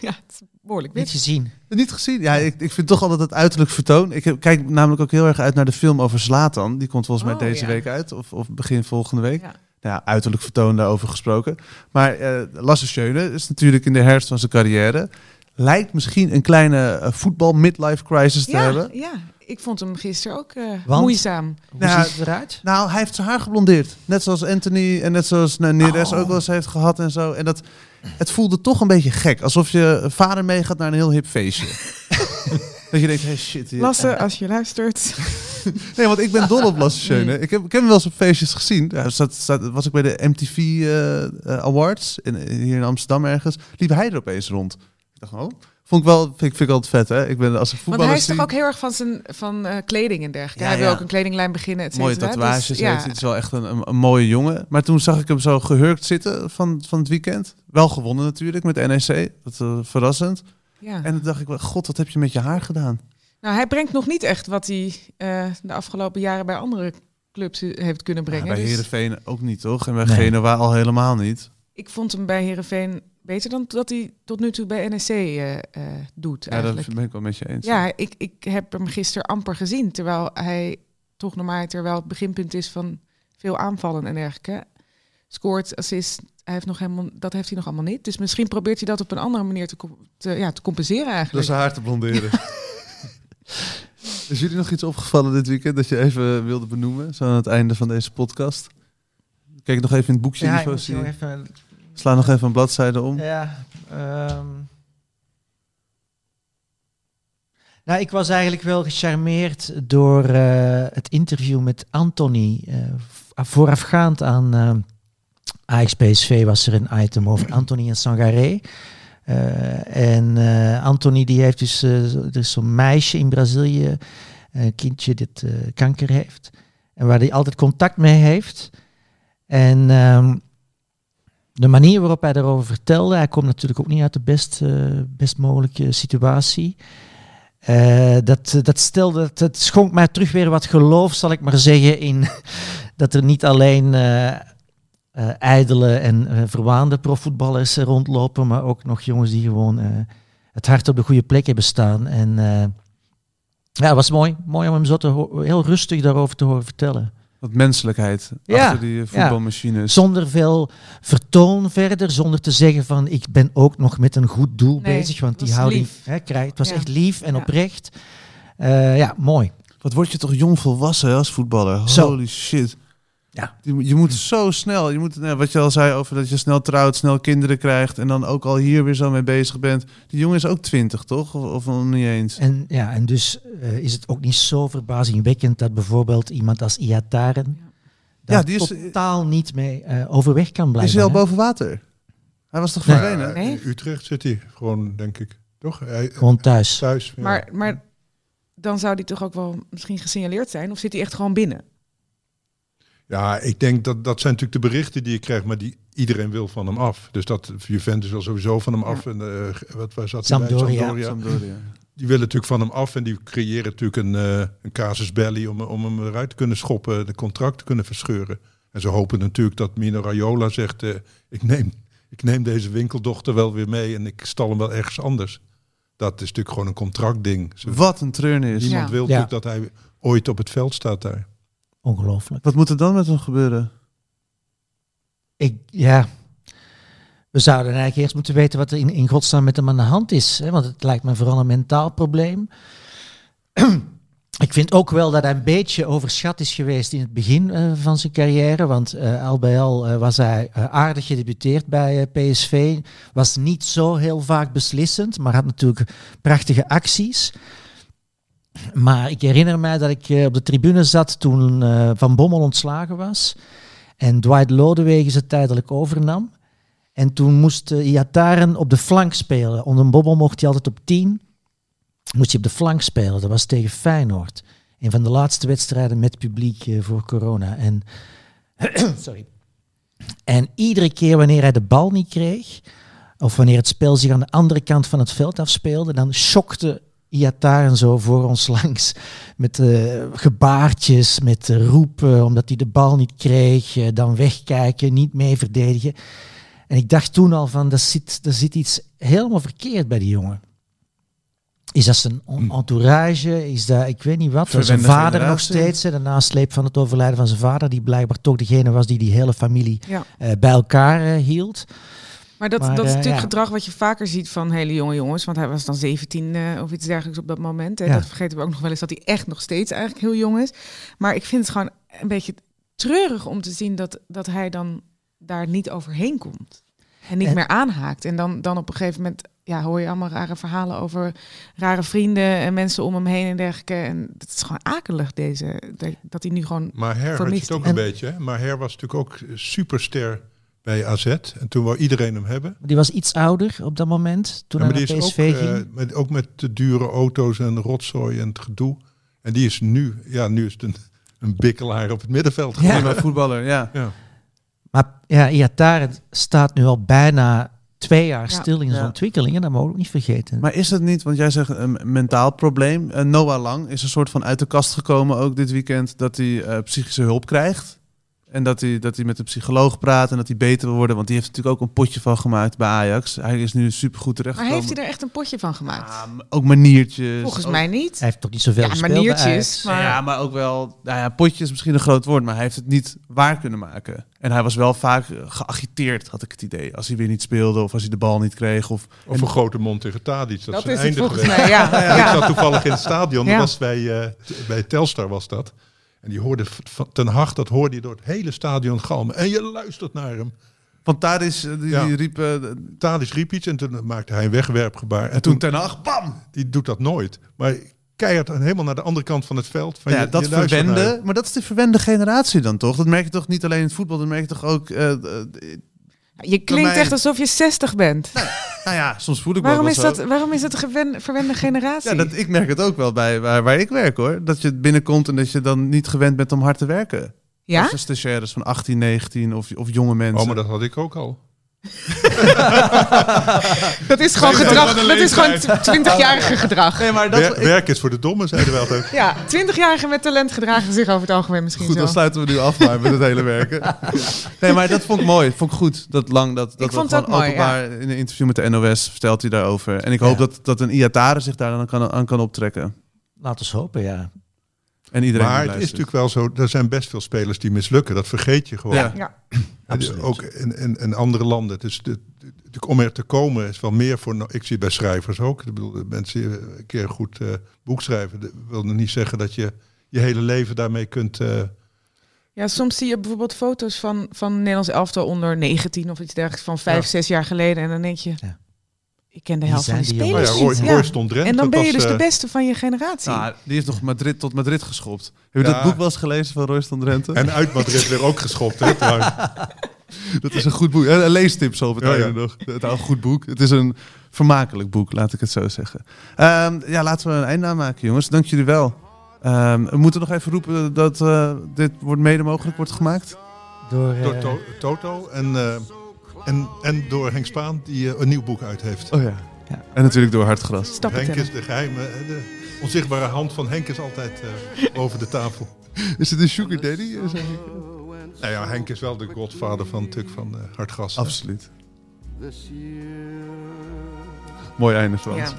Ja, het is behoorlijk Niet wit. gezien. Niet gezien? Ja, ik, ik vind toch altijd het uiterlijk vertoon. Ik heb- kijk namelijk ook heel erg uit naar de film over Zlatan. Die komt volgens mij Oh, deze ja. week uit. Of, of begin volgende week. Ja. Ja, uiterlijk vertoon daarover gesproken. Maar eh Lasse Schöne is natuurlijk in de herfst van zijn carrière. Lijkt misschien een kleine eh, voetbal midlife crisis te Ja, hebben. ja, ik vond hem gisteren ook eh, Want? moeizaam. Hoe Nou, ziet het eruit? Nou, hij heeft zijn haar geblondeerd. Net zoals Anthony en net zoals nou, Neres Oh. ook wel eens heeft gehad en zo. En dat, het voelde toch een beetje gek. Alsof je vader meegaat naar een heel hip feestje. dat je denkt, hey shit. hier- Lasse, als je luistert. Nee, want ik ben dol op Lasse Schöne. Ik heb, ik heb hem wel eens op feestjes gezien. Ja, zat, zat, was ik bij de MTV eh, eh, Awards in, hier in Amsterdam ergens. Liep hij er opeens rond. Ik dacht, oh, vond ik wel, vind, ik- vind ik altijd vet, hè? Ik ben als Want voetballer hij is toch ook heel erg van, zijn, van eh, kleding en dergelijke. Ja, hij wil ja. ook een kledinglijn beginnen, et mooie cetera. tatoeages Dus, ja, Het is wel echt een, een, een mooie jongen. Maar toen zag ik hem zo gehurkt zitten van, van het weekend. Wel gewonnen natuurlijk met NEC. Dat uh, verrassend. Ja. En toen dacht ik, wel, god, wat heb je met je haar gedaan? Nou, hij brengt nog niet echt wat hij eh, de afgelopen jaren bij andere clubs eh, heeft kunnen Ja, brengen. bij Dus Heerenveen ook niet, toch? En bij Nee. Genoa al helemaal niet. ik vond hem bij Heerenveen beter dan dat hij tot nu toe bij NEC eh, eh, doet Ja, eigenlijk. dat ben ik wel met je eens. Ja, ik, ik heb hem gisteren amper gezien. Terwijl hij toch normaal terwijl het beginpunt is van veel aanvallen en dergelijke. Scoort, assist, hij heeft nog helemaal, dat heeft hij nog allemaal niet. Dus misschien probeert hij dat op een andere manier te, ja, te compenseren Door eigenlijk. zijn haar te blonderen. Is jullie nog iets opgevallen dit weekend dat je even wilde benoemen? Zo aan het einde van deze podcast. Kijk nog even in het boekje. Ja, even... Sla nog even een bladzijde om. Ja, ehm. Nou, ik was eigenlijk wel gecharmeerd door eh, het interview met Anthony. eh, v- voorafgaand aan eh Ajax PSV was er een item over Anthony en Sangaré. Eh, en eh, Anthony die heeft dus, zo- er is zo'n meisje in Brazilië, een kindje dat kanker heeft. En waar hij altijd contact mee heeft. En ehm, de manier waarop hij daarover vertelde, hij komt natuurlijk ook niet uit de best, best mogelijke situatie. Dat, dat stelde, dat, dat schonk mij terug weer wat geloof, zal ik maar zeggen, in dat er niet alleen eh eh, ijdele en eh, verwaande profvoetballers eh, rondlopen, maar ook nog jongens die gewoon eh, het hart op de goede plek hebben staan. En eh, ja, het was mooi. Mooi om hem zo te heel rustig daarover te horen vertellen. Wat menselijkheid Ja, achter die voetbalmachines. Zonder veel vertoon verder, zonder te zeggen van ik ben ook nog met een goed doel Nee, bezig. Want die houding hè, krijgt. Het was Ja. echt lief en Ja. oprecht. Eh, ja, mooi. Wat word je toch jong volwassen als voetballer? Zo. Holy shit. Ja. Je, moet- je moet zo snel, je moet, nou, wat je al zei over dat je snel trouwt, snel kinderen krijgt en dan ook al hier weer zo mee bezig bent. Die jongen is ook twintig, toch? Of, of niet eens? En, ja, en dus eh, is het ook niet zo verbazingwekkend dat bijvoorbeeld iemand als Iataren Ja. daar Ja, die is- totaal niet mee eh, overweg kan Is blijven. hij al hè? boven water? Hij Hij was toch Nee. verdwenen? Nee? In Utrecht zit hij gewoon, denk ik. Toch? Hij, Gewoon thuis. thuis. ja. Maar, maar dan zou die toch ook wel misschien gesignaleerd zijn? Of zit hij echt gewoon binnen? Ja, ik denk dat dat zijn natuurlijk de berichten die je krijgt, maar die iedereen wil van hem af. Dus dat Juventus wil sowieso van hem af. En eh, wat hij bij? Sampdoria. Sampdoria. Die willen natuurlijk van hem af en die creëren natuurlijk een, eh, een casus belli om, om hem eruit te kunnen schoppen, de contract te kunnen verscheuren. En ze hopen natuurlijk dat Mino Raiola zegt, eh, ik, neem, ik neem deze winkeldochter wel weer mee en ik stal hem wel ergens anders. Dat is natuurlijk gewoon een contractding. Ze- Wat een treurnis. Niemand Ja. wil Ja. natuurlijk dat hij ooit op het veld staat daar. Ongelooflijk. Wat moet er dan met hem gebeuren? Ik, ja. We zouden eigenlijk eerst moeten weten wat er in, in godsnaam met hem aan de hand is. Hè? Want het lijkt me vooral een mentaal probleem. Ik vind ook wel dat hij een beetje overschat is geweest in het begin eh, van zijn carrière. Want eh, al bij al eh, was hij aardig gedebuteerd bij PSV. Was niet zo heel vaak beslissend, maar had natuurlijk prachtige acties. Maar ik herinner mij dat ik eh, op de tribune zat toen eh, Van Bommel ontslagen was. En Dwight Lodewegen ze tijdelijk overnam. En toen moest uh, Iataren op de flank spelen. Onder bobbel mocht hij altijd op 10. Moest hij op de flank spelen. Dat was tegen Feyenoord. Een van de laatste wedstrijden met publiek voor corona. En, sorry. en iedere keer wanneer hij de bal niet kreeg, of wanneer het spel zich aan de andere kant van het veld afspeelde, dan schokte Iataren zo voor ons langs. Met uh, gebaartjes, met uh, roepen, omdat hij de bal niet kreeg. Uh, dan wegkijken, niet mee verdedigen. En ik dacht toen al van, er zit, er zit iets helemaal verkeerd bij die jongen. Is dat zijn entourage? Is dat, ik weet niet wat, zijn vader generatie. nog steeds. Hè, de nasleep van het overlijden van zijn vader, die blijkbaar toch degene was die die hele familie Ja. uh, bij elkaar uh, hield. Maar dat, Maar, dat is eh, natuurlijk ja. gedrag wat je vaker ziet van hele jonge jongens. Want hij was dan 17 eh, of iets dergelijks op dat moment. Hè. Ja. Dat vergeten we ook nog wel eens dat hij echt nog steeds eigenlijk heel jong is. Maar ik vind het gewoon een beetje treurig om te zien dat, dat hij dan daar niet overheen komt. En niet En- meer aanhaakt. En dan, dan op een gegeven moment ja, hoor je allemaal rare verhalen over rare vrienden en mensen om hem heen en dergelijke. En het is gewoon akelig deze, dat- dat hij nu gewoon... Maar Her had je Vermist het ook een En- beetje. Hè? Maar Her was natuurlijk ook superster bij AZ. En toen wou iedereen hem hebben. Die was iets ouder op dat moment, toen Ja, maar hij naar PSV ook, ging. eh, met, ook met de dure auto's en rotzooi en het gedoe. En die is nu, ja, nu is het een, een bikkelaar op het middenveld. Ja. geworden. Prima voetballer, ja. Ja. Maar ja, Iataren staat nu al bijna twee jaar Ja. stil in zijn Ja. ontwikkelingen. Dat mogen we ook niet vergeten. Maar is het niet, want jij zegt een mentaal probleem. Eh, Noah Lang is een soort van uit de kast gekomen ook dit weekend dat hij eh, psychische hulp krijgt. En dat hij, dat hij met een psycholoog praat en dat hij beter wil worden. Want die heeft natuurlijk ook een potje van gemaakt bij Ajax. Hij is nu supergoed terecht. Maar heeft hij er echt een potje van gemaakt? ook maniertjes. Volgens ook- mij niet. Hij heeft toch niet zoveel Ja, maniertjes, maar- Ja, maar ook wel... Nou ja, potje is misschien een groot woord, maar hij heeft het niet waar kunnen maken. En hij was wel vaak eh, geagiteerd, had ik het idee. Als hij weer niet speelde of als hij de bal niet kreeg. Of, Of een grote mond tegen Tadic. Dat, Dat is het einde volgens mij, ja. Ja. Ik zat toevallig in het stadion. Ja. Dat was bij, eh, bij Telstar was dat. En die hoorde Ten Hag, dat hoorde je door het hele stadion galmen. En je luistert naar hem. want daar is, die, Ja. die riep... eh, Tadic riep iets en toen maakte hij een wegwerpgebaar. En en toen toen, ten Hag, bam! die doet dat nooit. Maar keihard en helemaal naar de andere kant van het veld. Van ja, je- dat je verwende, maar dat is de verwende generatie dan toch? Dat merk je toch niet alleen in het voetbal, dat merk je toch ook... eh, eh, Je klinkt mij- echt alsof je 60 bent. nou ja, soms voel ik me Waarom ook is, wel zo. dat, waarom is dat een verwende generatie? Ja, dat, ik merk het ook wel bij waar, waar ik werk hoor. Dat je binnenkomt en dat je dan niet gewend bent om hard te werken. ja? Als stagiaires van 18, 19 of, of jonge mensen. Oh, maar dat had ik ook al. Dat is gewoon gedrag. Dat is gewoon leeftijd. 20-jarige gedrag. Nee, maar dat... Wer- werk is voor de dommen, zeiden we altijd. Ja, 20-jarigen met talent gedragen zich over het algemeen misschien Goed, zo. dan sluiten we nu af maar met het hele werken. Nee, maar dat vond ik mooi. Vond ik goed. Dat lang dat, dat Ik vond ook mooi, openbaar in een interview met de NOS vertelt hij daarover. En ik hoop Ja. dat, dat een Iatare zich daar dan kan, aan kan optrekken. Laten we hopen, ja. En iedereen Maar het is natuurlijk wel zo, er zijn best veel spelers die mislukken. Dat vergeet je gewoon. Ja. Ja. Absoluut. Ook in, in, in andere landen. Dus de, de- de- om er te komen is wel meer voor. Ik zie het bij schrijvers ook. Ik bedoel, de mensen die een keer goed eh, boek schrijven. Dat wil nog niet zeggen dat je je hele leven daarmee kunt. eh, ja, soms zie je bijvoorbeeld foto's van, van Nederlands elftal onder 19 of iets dergelijks van 5, Ja. 6 jaar geleden. En dan denk je, Ja. Ik ken de helft van die spelers nou ja. Roy, Ja. Roy stond Drenthe. En dan ben je was, dus de eh, beste van je generatie. Nou, die heeft nog Madrid tot Madrid geschopt. Heb je Ja. dat boek wel eens gelezen van Royston Drenthe? En uit Madrid weer ook geschopt. Hè, trouwens. Dat is een goed boek. Een leestip zo op het Ja, einde ja. nog. Het is een goed boek. Het is een vermakelijk boek, laat ik het zo zeggen. Ehm, ja, laten we een einde maken, jongens. Dank jullie wel. Ehm, we moeten nog even roepen dat eh, dit wordt mede mogelijk wordt gemaakt. Door, Door eh, To- Toto en, eh, en, en door Henk Spaan, die eh, een nieuw boek uit heeft. Oh ja. Ja. En natuurlijk door Hartgras. Henk is de geheime, eh, de onzichtbare hand van Henk is altijd eh, boven de tafel. Is het een sugar daddy? zeg ik? Nou ja, Henk is wel de godvader van, natuurlijk van eh Hartgas. Absoluut. Mooi einde, Frans.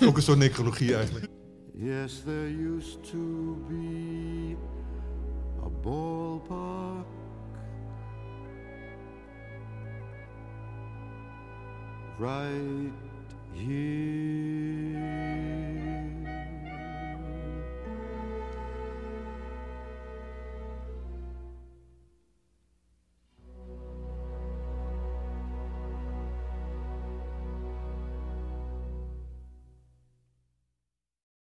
Ja. Ook een soort necrologie eigenlijk. Yes, there used to be a ballpark right here